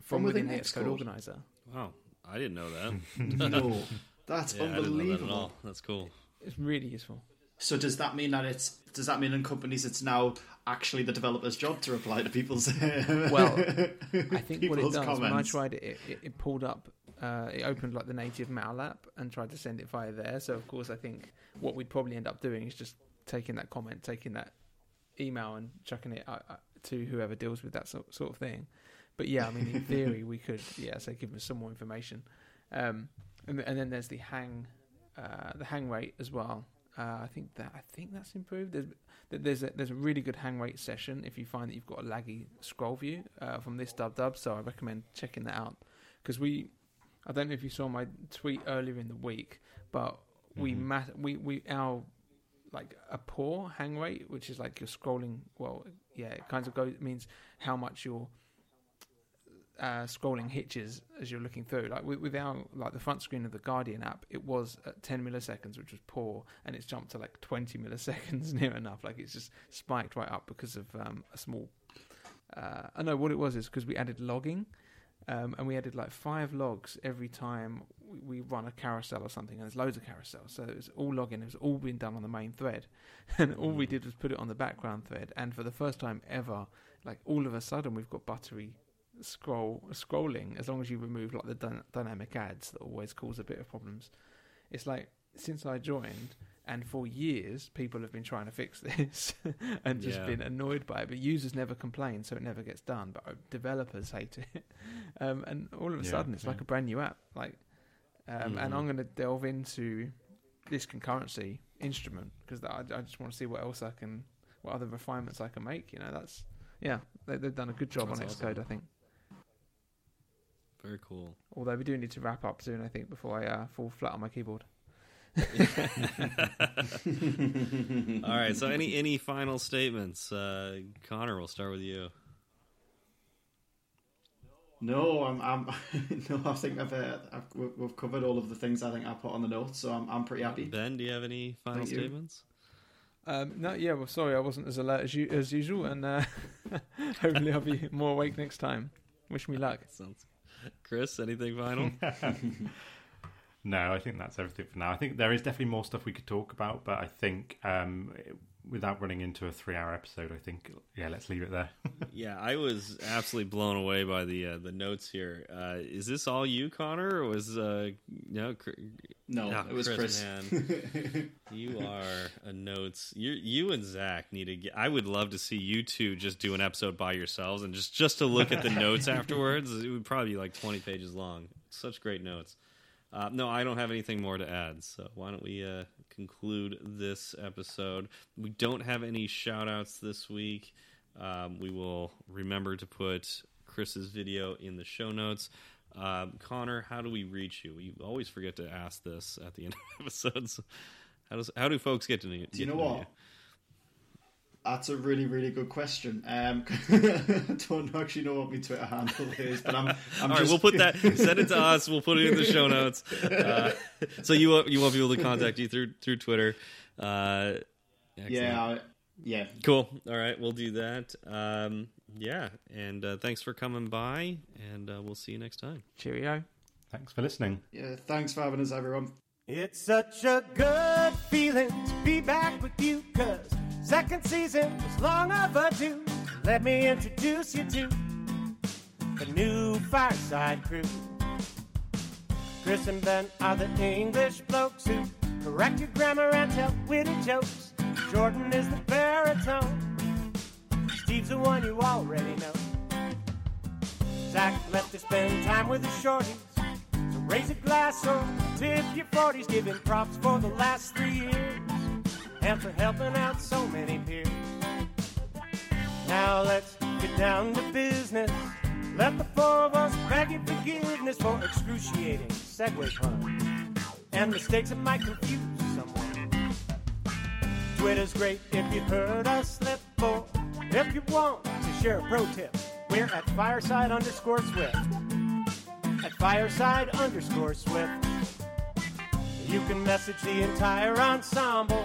from, From within, within the Xcode Xcode? organizer. Wow, I didn't know that. no, that's yeah, I didn't know that at unbelievable. all. That's cool. It's really useful. So does that mean that it's does that mean in companies it's now actually the developer's job to reply to people's Well, I think what it people's does when I tried it, it, it, it pulled up, uh, it opened like the native Mail app and tried to send it via there. So of course, I think what we'd probably end up doing is just taking that comment, taking that email, and chucking it uh, uh, to whoever deals with that sort, sort of thing. But yeah, I mean, in theory, we could yeah, say give them some more information. Um, and, and then there's the hang, uh, the hang rate as well. Uh, I think that I think that's improved. There's there's a there's a really good hang rate session if you find that you've got a laggy scroll view uh, from this dub dub. So I recommend checking that out because we I don't know if you saw my tweet earlier in the week, but we Mhm. ma- we we our like a poor hang rate, which is like you're scrolling. Well, yeah, it kind of goes means how much you're uh, scrolling hitches as you're looking through. Like with, with our like the front screen of the Guardian app, it was at 10 milliseconds, which was poor, and it's jumped to like 20 milliseconds near enough. Like it's just spiked right up because of um, a small. Uh, I know what it was is because we added logging. Um, and we added like five logs every time we, we run a carousel or something, and there's loads of carousels. So it was all logging, it was all being done on the main thread. And all we did was put it on the background thread. And for the first time ever, like all of a sudden, we've got buttery scroll scrolling as long as you remove like the dy- dynamic ads that always cause a bit of problems. It's like since I joined, and for years people have been trying to fix this and just Yeah. been annoyed by it. But users never complain, so it never gets done. But developers hate it, um, and all of a Yeah, sudden it's like a brand new app. Like, um, and Mhm. I'm going to delve into this concurrency instrument because I, I just want to see what else I can, what other refinements I can make. You know, that's yeah, they, they've done a good job That's on awesome. Xcode, I think. Very cool. Although we do need to wrap up soon, I think, before I uh, fall flat on my keyboard. All right. So, any any final statements? Uh, Connor, we'll start with you. No, I'm, I'm no. I think I've, uh, I've we've- we've covered all of the things I think I put on the notes, so I'm I'm pretty happy. Ben, do you have any final Thank statements? Um, no, yeah, well, sorry, I wasn't as alert as, you, as usual, and uh, hopefully I'll be more awake next time. Wish me luck. Sounds. Chris, anything final? No, I think that's everything for now. I think there is definitely more stuff we could talk about, but I think um, without running into a three-hour episode, I think yeah, let's leave it there. yeah, I was absolutely blown away by the uh, the notes here. Uh, is this all you, Connor, or was uh, no? Cr- No, Ah, it was Chris. man. you are a notes. You you and Zach need to get. I would love to see you two just do an episode by yourselves and just just to look at the notes afterwards. It would probably be like twenty pages long. Such great notes. Uh, no, I don't have anything more to add. So why don't we uh, conclude this episode? We don't have any shout outs this week. Um, we will remember to put Chris's video in the show notes. Um, Connor, how do we reach you? We always forget to ask this at the end of episodes. How does how do folks get to know you? Do you know what? That's a really, really good question. Um, I don't actually know what my Twitter handle is, but I'm. I'm All right, just... we'll put that. Send it to us. We'll put it in the show notes. Uh, so you want you want people to contact you through through Twitter. Uh. Yeah, I, yeah. Cool. All right, we'll do that. Um, yeah, and uh, thanks for coming by, and uh, we'll see you next time. Cheerio. Thanks for listening. Yeah, thanks for having us, everyone. It's such a good feeling to be back with you, cause second season was long overdue. Let me introduce you to the new Fireside crew. Chris and Ben are the English blokes who correct your grammar and tell witty jokes. Jordan is the baritone. Steve's the one you already know. Zach left to spend time with the shorties. So raise a glass or tip your 40s, giving props for the last three years for helping out so many peers. Now let's get down to business. Let the four of us beg your forgiveness for excruciating segue puns and mistakes that might confuse someone. Twitter's great if you've heard us slip, or if you want to share a pro tip, we're at fireside underscore swift at fireside underscore swift. You can message the entire ensemble,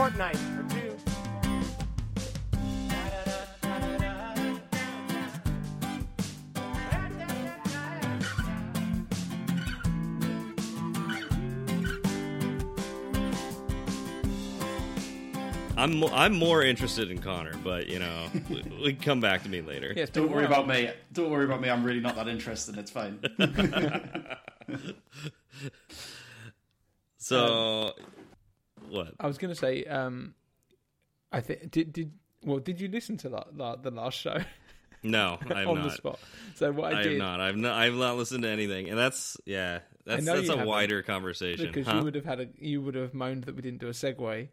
fortnight or two. I'm mo- I'm more interested in Connor, but you know, we, we come back to me later. Yeah, Don't worry about me. Don't worry about me. I'm really not that interested. It's fine. So, um, what? I was going to say, um, I think did did well. Did you listen to la- la- the last show No, I have on not. the spot? So what I, I, did have not. I've not. I've not listened to anything, and that's yeah. That's that's a wider conversation. because huh? you would have had a you would have moaned that we didn't do a segue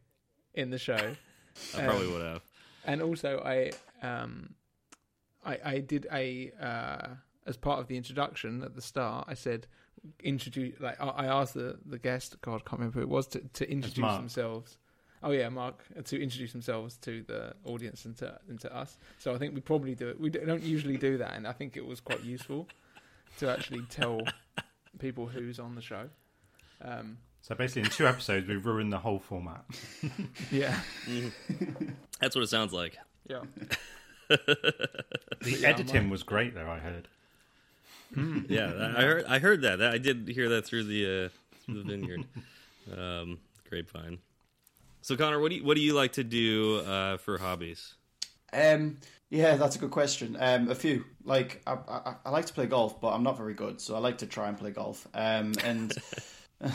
in the show, I probably um, would have. and also I um I I did a uh as part of the introduction at the start. I said introduce like I I asked the the guest God I can't remember who it was to to introduce themselves. Oh yeah, Mark uh, to introduce themselves to the audience and to and to us. So I think we probably do it. We don't usually do that, and I think it was quite useful to actually tell people who's on the show. Um, So basically, in two episodes, we've ruined the whole format. yeah, That's what it sounds like. yeah. The Yeah, editing mine- was great, though. I heard. Yeah, I heard. I heard that. I did hear that through the uh, through the vineyard, um, grapevine. So Connor, what do you what do you like to do uh, for hobbies? Um, yeah, that's a good question. Um, a few. Like, I, I, I like to play golf, but I'm not very good, so I like to try and play golf. Um, and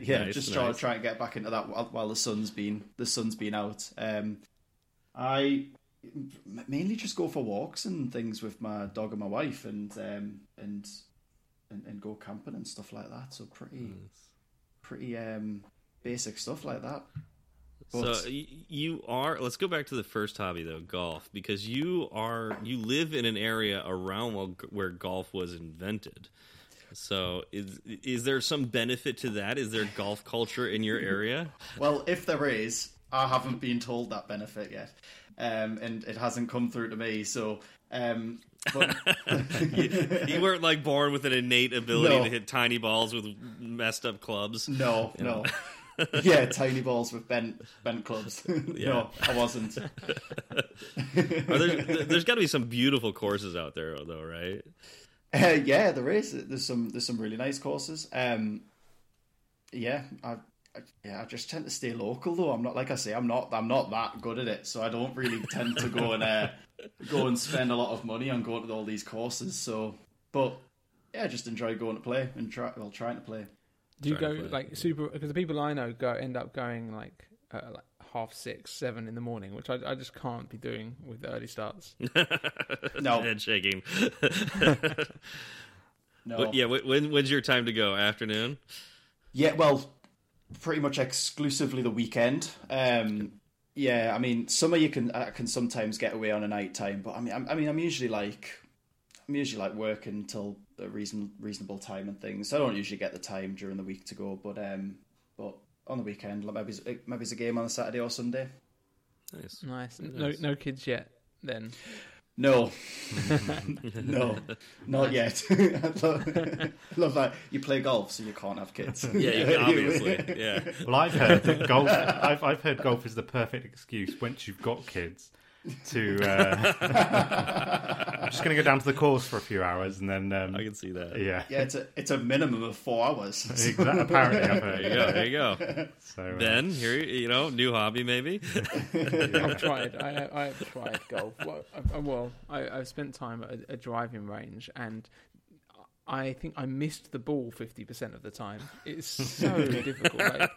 yeah, Nice, just try nice. try and get back into that while, while the sun's been the sun's been out. Um, I mainly just go for walks and things with my dog and my wife, and um, and, and and go camping and stuff like that. So pretty pretty um basic stuff like that. But- So you are. Let's go back to the first hobby though, golf, because you are you live in an area around where, where golf was invented. So is is there some benefit to that? Is there golf culture in your area? Well, if there is, I haven't been told that benefit yet, um, and it hasn't come through to me. So, um, but you, you weren't like born with an innate ability No. to hit tiny balls with messed up clubs. no, no, yeah, tiny balls with bent bent clubs. no, I wasn't. Are there, there's got to be some beautiful courses out there, though, right? Uh, yeah, there is. There's some there's some really nice courses. Um, yeah, I, yeah, I just tend to stay local though. I'm not like I say, I'm not, I'm not that good at it, so I don't really tend to go and uh, go and spend a lot of money on going to all these courses. So, but yeah, I just enjoy going to play and try, well, trying to play. Do you Trying go like super? Because the people I know go end up going like uh, like half six, seven in the morning, which I, I just can't be doing with early starts. No. Head shaking. No, But yeah, when when's your time to go? Afternoon. Yeah, well, pretty much exclusively the weekend. Um, yeah, I mean, summer you can I can sometimes get away on a night time, but I mean, I'm, I mean, I'm usually like, I'm usually like working until a reason reasonable time and things. So I don't usually get the time during the week to go, but um, but on the weekend, like maybe it's- maybe it's a game on a Saturday or Sunday. Nice. Nice. No, Nice. no kids yet. Then No, no, not yet. I love, love that you play golf, so you can't have kids. Yeah, you, obviously. Yeah. Well, I've heard that golf. I've, I've heard golf is the perfect excuse once you've got kids to. Uh, I'm just going to go down to the course for a few hours and then. Um, I can see that. yeah, Yeah, it's a it's a minimum of four hours. Exactly, apparently, I've There you go. There you go. So, uh, Ben, here you know, new hobby maybe. I've tried. I, I have tried golf. Well, I, well I, I've spent time at a, a driving range, and I think I missed the ball fifty percent of the time. It's so difficult. Like,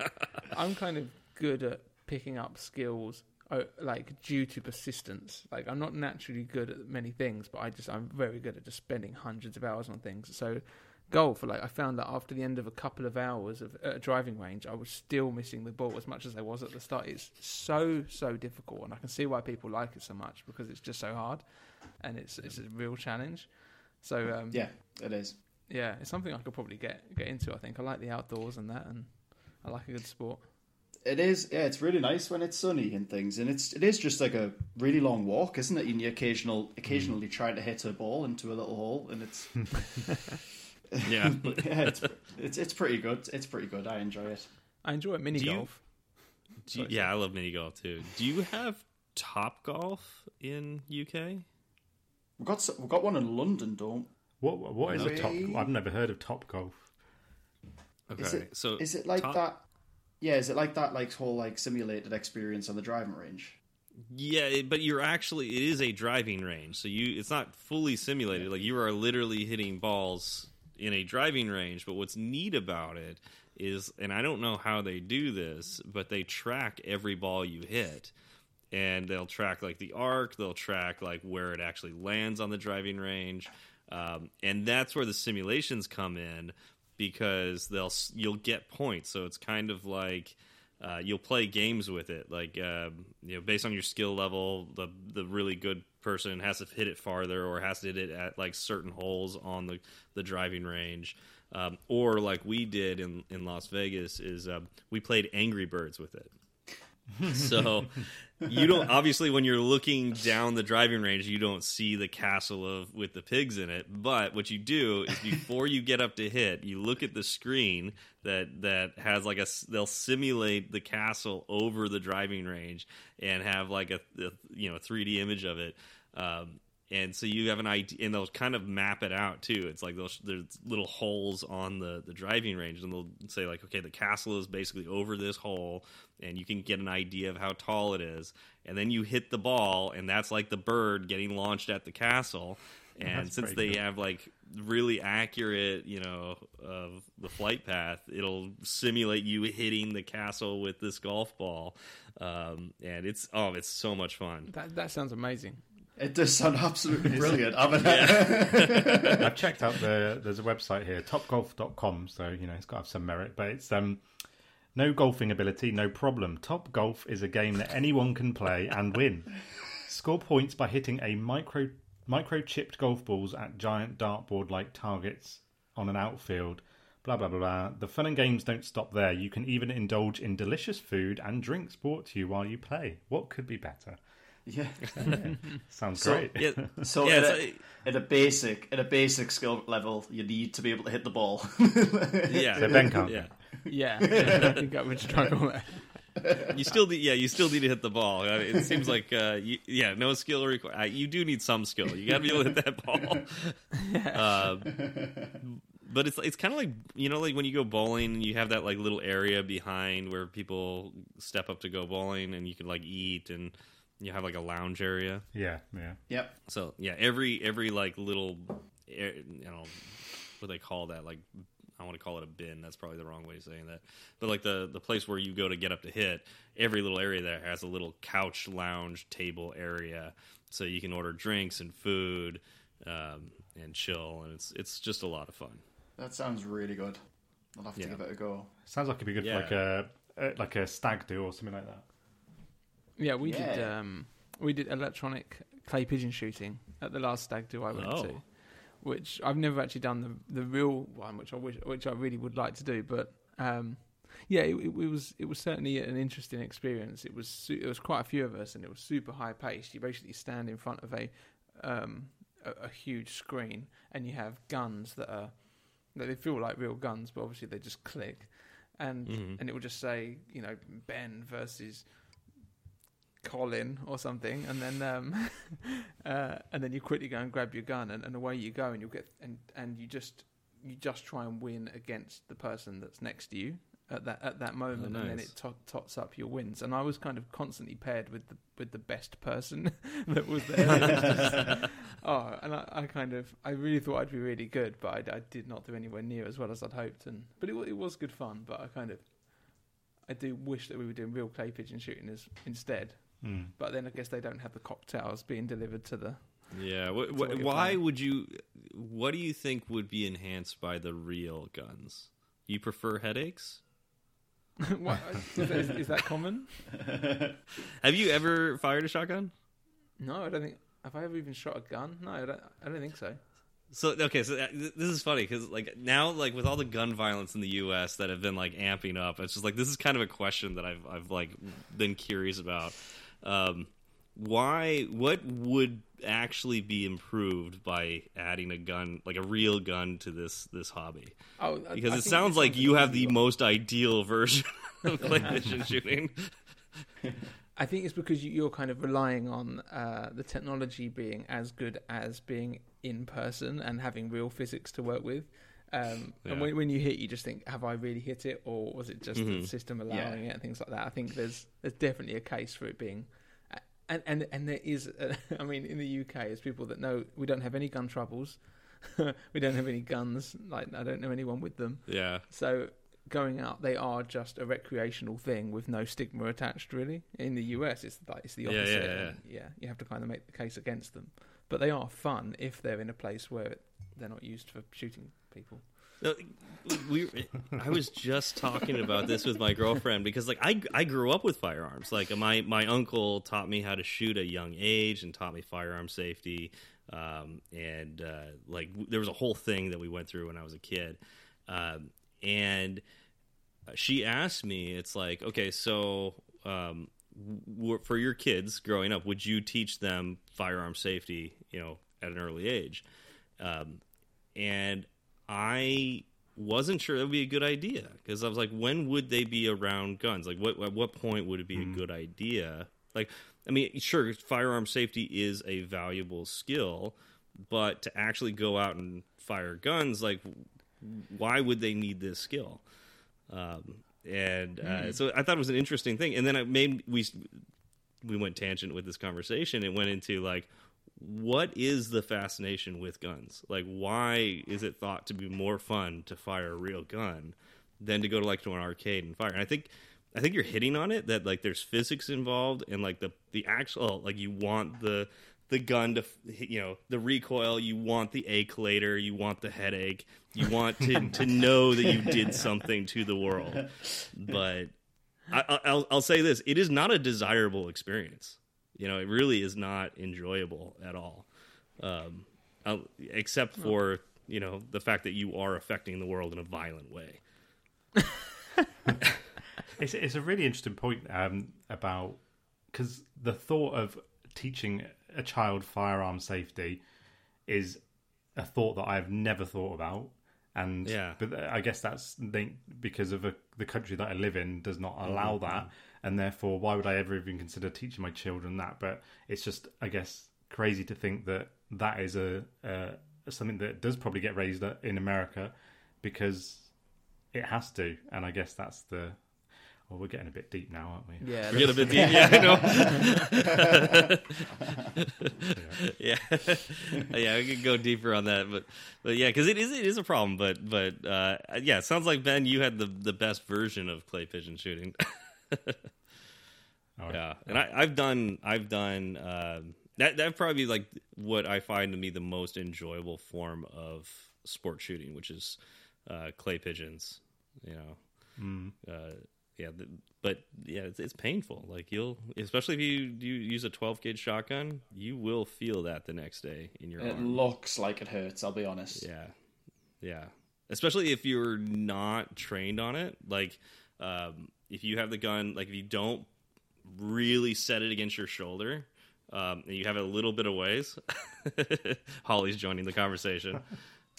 I'm kind of good at picking up skills, uh, like due to persistence. Like I'm not naturally good at many things, but I just I'm very good at just spending hundreds of hours on things. So. Golf, like I found that after the end of a couple of hours of at a driving range, I was still missing the ball as much as I was at the start. It's so so difficult, and I can see why people like it so much because it's just so hard, and it's it's a real challenge. So um, yeah, it is. yeah, it's something I could probably get get into. I think I like the outdoors and that, and I like a good sport. It is, yeah. It's really nice when it's sunny and things, and it's it is just like a really long walk, isn't it? And you occasional occasionally mm. trying to hit a ball into a little hole, and it's Yeah. but yeah, it's it's it's pretty good. It's pretty good. I enjoy it. I enjoy mini Do golf. Do you- yeah, I love mini golf too. Do you have Top Golf in UK? We've got we've got one in London, don't? what what is a top? I've never heard of top golf. Okay, Is it so is it like Top- that? Yeah, is it like that? Like whole like simulated experience on the driving range? Yeah, but you're actually it is a driving range, so you it's not fully simulated. Like you are literally hitting balls in a driving range. But what's neat about it is, and I don't know how they do this, but they track every ball you hit, and they'll track like the arc, they'll track like where it actually lands on the driving range, um, and that's where the simulations come in because they'll you'll get points. So it's kind of like uh, you'll play games with it, like um, you know, based on your skill level. The the really good person has to hit it farther, or has to hit it at like certain holes on the the driving range, um, or like we did in in Las Vegas is um, we played Angry Birds with it. so you don't obviously when you're looking down the driving range you don't see the castle of with the pigs in it. But what you do is before you get up to hit you look at the screen that that has like a they'll simulate the castle over the driving range and have like a, a you know 3d image of it. Um, and so you have an idea, and they'll kind of map it out too. It's like those there's little holes on the the driving range, and they'll say like, okay, the castle is basically over this hole, and you can get an idea of how tall it is. And then you hit the ball, and that's like the bird getting launched at the castle. And That's since they cool. have like really accurate, you know, of the flight path, it'll simulate you hitting the castle with this golf ball, um, and it's oh, it's so much fun. That that sounds amazing. It does sound absolutely brilliant. I mean, I've checked out the there's a website here, topgolf.com, so you know it's got to have some merit, but it's um no golfing ability, no problem. Top Golf is a game that anyone can play and win. Score points by hitting a micro microchipped golf balls at giant dartboard like targets on an outfield. Blah blah blah blah. The fun and games don't stop there. You can even indulge in delicious food and drinks brought to you while you play. What could be better? Yeah. Sounds So- great. Yeah, So yeah, at, it's a, like- at a basic at a basic skill level, you need to be able to hit the ball. yeah. So Ben can't. yeah. Yeah, I think I would struggle. You still need, yeah, you still need to hit the ball. I mean, it seems like, uh, you, yeah, no skill required. You do need some skill. You got to be able to hit that ball. Um, but it's it's kind of like you know like when you go bowling and you have that like little area behind where people step up to go bowling and you can like eat and you have like a lounge area. Yeah, yeah. Yep. So yeah, every every like little eh, you know what do they call that like I want to call it a bin. That's probably the wrong way of saying that. But like the the place where you go to get up to hit, every little area there has a little couch, lounge, table area, so you can order drinks and food um, and chill, and it's it's just a lot of fun. That sounds really good. I'll have to Yeah. give it a go. Sounds like it'd be good Yeah. for like a, a like a stag do or something like that. Yeah, we did. Um, we did electronic clay pigeon shooting at the last stag do I went Oh. to, which I've never actually done the the real one, which I wish, which I really would like to do. But um, yeah, it, it, was it was certainly an interesting experience. It was su- it was quite a few of us, and it was super high paced. You basically stand in front of a um, a, a huge screen, and you have guns that are that they feel like real guns, but obviously they just click, and Mhm. and it will just say you know Ben versus Colin or something, and then um, uh, and then you quickly go and grab your gun, and, and away you go, and you'll get and and you just you just try and win against the person that's next to you at that at that moment, and then it tot tots up your wins. And I was kind of constantly paired with the with the best person that was there. Just- oh, and I, I kind of I really thought I'd be really good, but I, I did not do anywhere near as well as I'd hoped. And but it it was good fun. But I kind of I do wish that we were doing real clay pigeon shooting as instead. Mm. But then I guess they don't have the cocktails being delivered to the. Yeah. Wh- what wh- why playing. would you? What do you think would be enhanced by the real guns? You prefer headaches? what, is, that, is, is that common? Have you ever fired a shotgun? No, I don't think. Have I ever even shot a gun? No, I don't. I don't think so. So okay, so uh, this is funny because like now, like with all the gun violence in the U.S. that have been like amping up, it's just like this is kind of a question that I've I've like been curious about. Um, why? What would actually be improved by adding a gun, like a real gun, to this this hobby? Oh, I- Because I it sounds like you have the most ideal version of pigeon shooting. I think it's because you, you're kind of relying on uh, the technology being as good as being in person and having real physics to work with. Um, Yeah. And when, when you hit, you just think, "Have I really hit it, or was it just Mhm. the system allowing it?" and things like that. I think there's there's definitely a case for it being, and and and there is. A, I mean, in the UK, as people that know, we don't have any gun troubles. we don't have any guns. Like I don't know anyone with them. yeah, So going out, they are just a recreational thing with no stigma attached. Really, in the US, it's like it's the Yeah, yeah, opposite. yeah. and, yeah, you have to kind of make the case against them, but they are fun if they're in a place where they're not used for shooting people. No, we I was just talking about this with my girlfriend because like I I grew up with firearms. Like my my uncle taught me how to shoot at a young age and taught me firearm safety. Um, and uh, like there was a whole thing that we went through when I was a kid. Um, and she asked me, it's like, okay, so um, for your kids growing up, would you teach them firearm safety? You know, at an early age. Um, and I wasn't sure that would be a good idea because I was like, when would they be around guns? Like, what at what point would it be a good idea? Like, I mean, sure, firearm safety is a valuable skill, but to actually go out and fire guns, like, why would they need this skill? Um, and uh, so I thought it was an interesting thing. And then it made we we went tangent with this conversation. It went into like, what is the fascination with guns? Like, why is it thought to be more fun to fire a real gun than to go to like to an arcade and fire? And I think, I think you're hitting on it that like there's physics involved and like the the actual oh, like you want the the gun to you know the recoil you want the ache later you want the headache you want to to know that you did something to the world but I, I- I'll, I'll say this it is not a desirable experience you know it really is not enjoyable at all. Um, except for you know the fact that you are affecting the world in a violent way. It's it's a really interesting point um, about because the thought of teaching a child firearm safety is a thought that I've never thought about, and Yeah. but uh, I guess that's linked because of a, the country that I live in does not mm-hmm. allow that, and therefore why would I ever even consider teaching my children that? But it's just I guess crazy to think that that is a, a something that does probably get raised in America. because it has to, and I guess that's the. Well, we're getting a bit deep now, aren't we? Yeah, we're getting a bit deep. Yeah, I know. yeah, yeah, we could go deeper on that, but but yeah, because it is it is a problem. But but uh, yeah, it sounds like Ben, you had the the best version of clay pigeon shooting. Oh, yeah, and I, I've done I've done um that that probably be like what I find to be the most enjoyable form of sport shooting, which is uh, clay pigeons. You know, uh, yeah, th- but yeah, it's, it's painful. Like you'll, especially if you you use a 12 gauge shotgun, you will feel that the next day in your arm. It arm. looks like it hurts. I'll be honest. Yeah, yeah. Especially if you're not trained on it. Like, um, if you have the gun, like if you don't really set it against your shoulder, um, and you have it a little bit of ways. Holly's joining the conversation.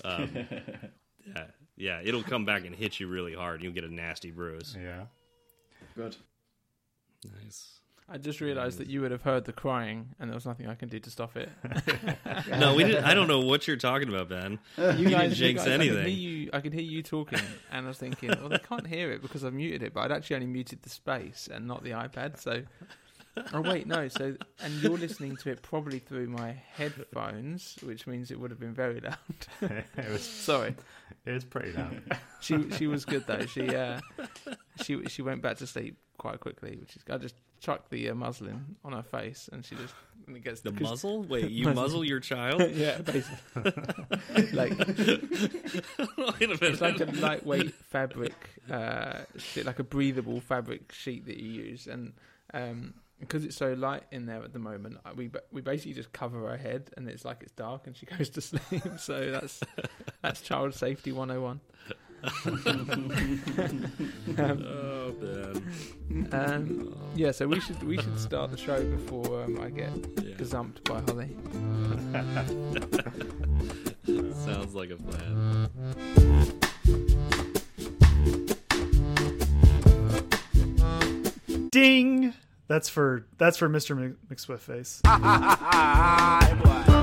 Um, yeah, yeah, it'll come back and hit you really hard. You'll get a nasty bruise. Yeah. Good. Nice. I just realised that you would have heard the crying, and there was nothing I can do to stop it. No, we didn't. I don't know what you're talking about, Ben. You didn't jinx I could, anything. hear you, I could hear you talking, and I was thinking, well, they can't hear it because I've muted it, but I'd actually only muted the space and not the iPad. So, oh wait, no. So, and you're listening to it probably through my headphones, which means it would have been very loud. it was Sorry. it was pretty loud. She she was good though. She uh, she she went back to sleep quite quickly, which is I just chucked the uh, muslin on her face, and she just and it gets The 'cause- muzzle? Wait, you Muzzle. muzzle your child? yeah, basically. like Wait a minute. it's like a lightweight fabric uh, like a breathable fabric sheet that you use, and um, because it's so light in there at the moment, we we basically just cover her head, and it's like it's dark, and she goes to sleep. so that's that's child safety one hundred and one. oh, Ben. Um, yeah, so we should we should start the show before um, I get Yeah. gazumped by Holly. Sounds like a plan. Ding. That's for that's for Mr. Mc- McSwiftface. Hey, boy.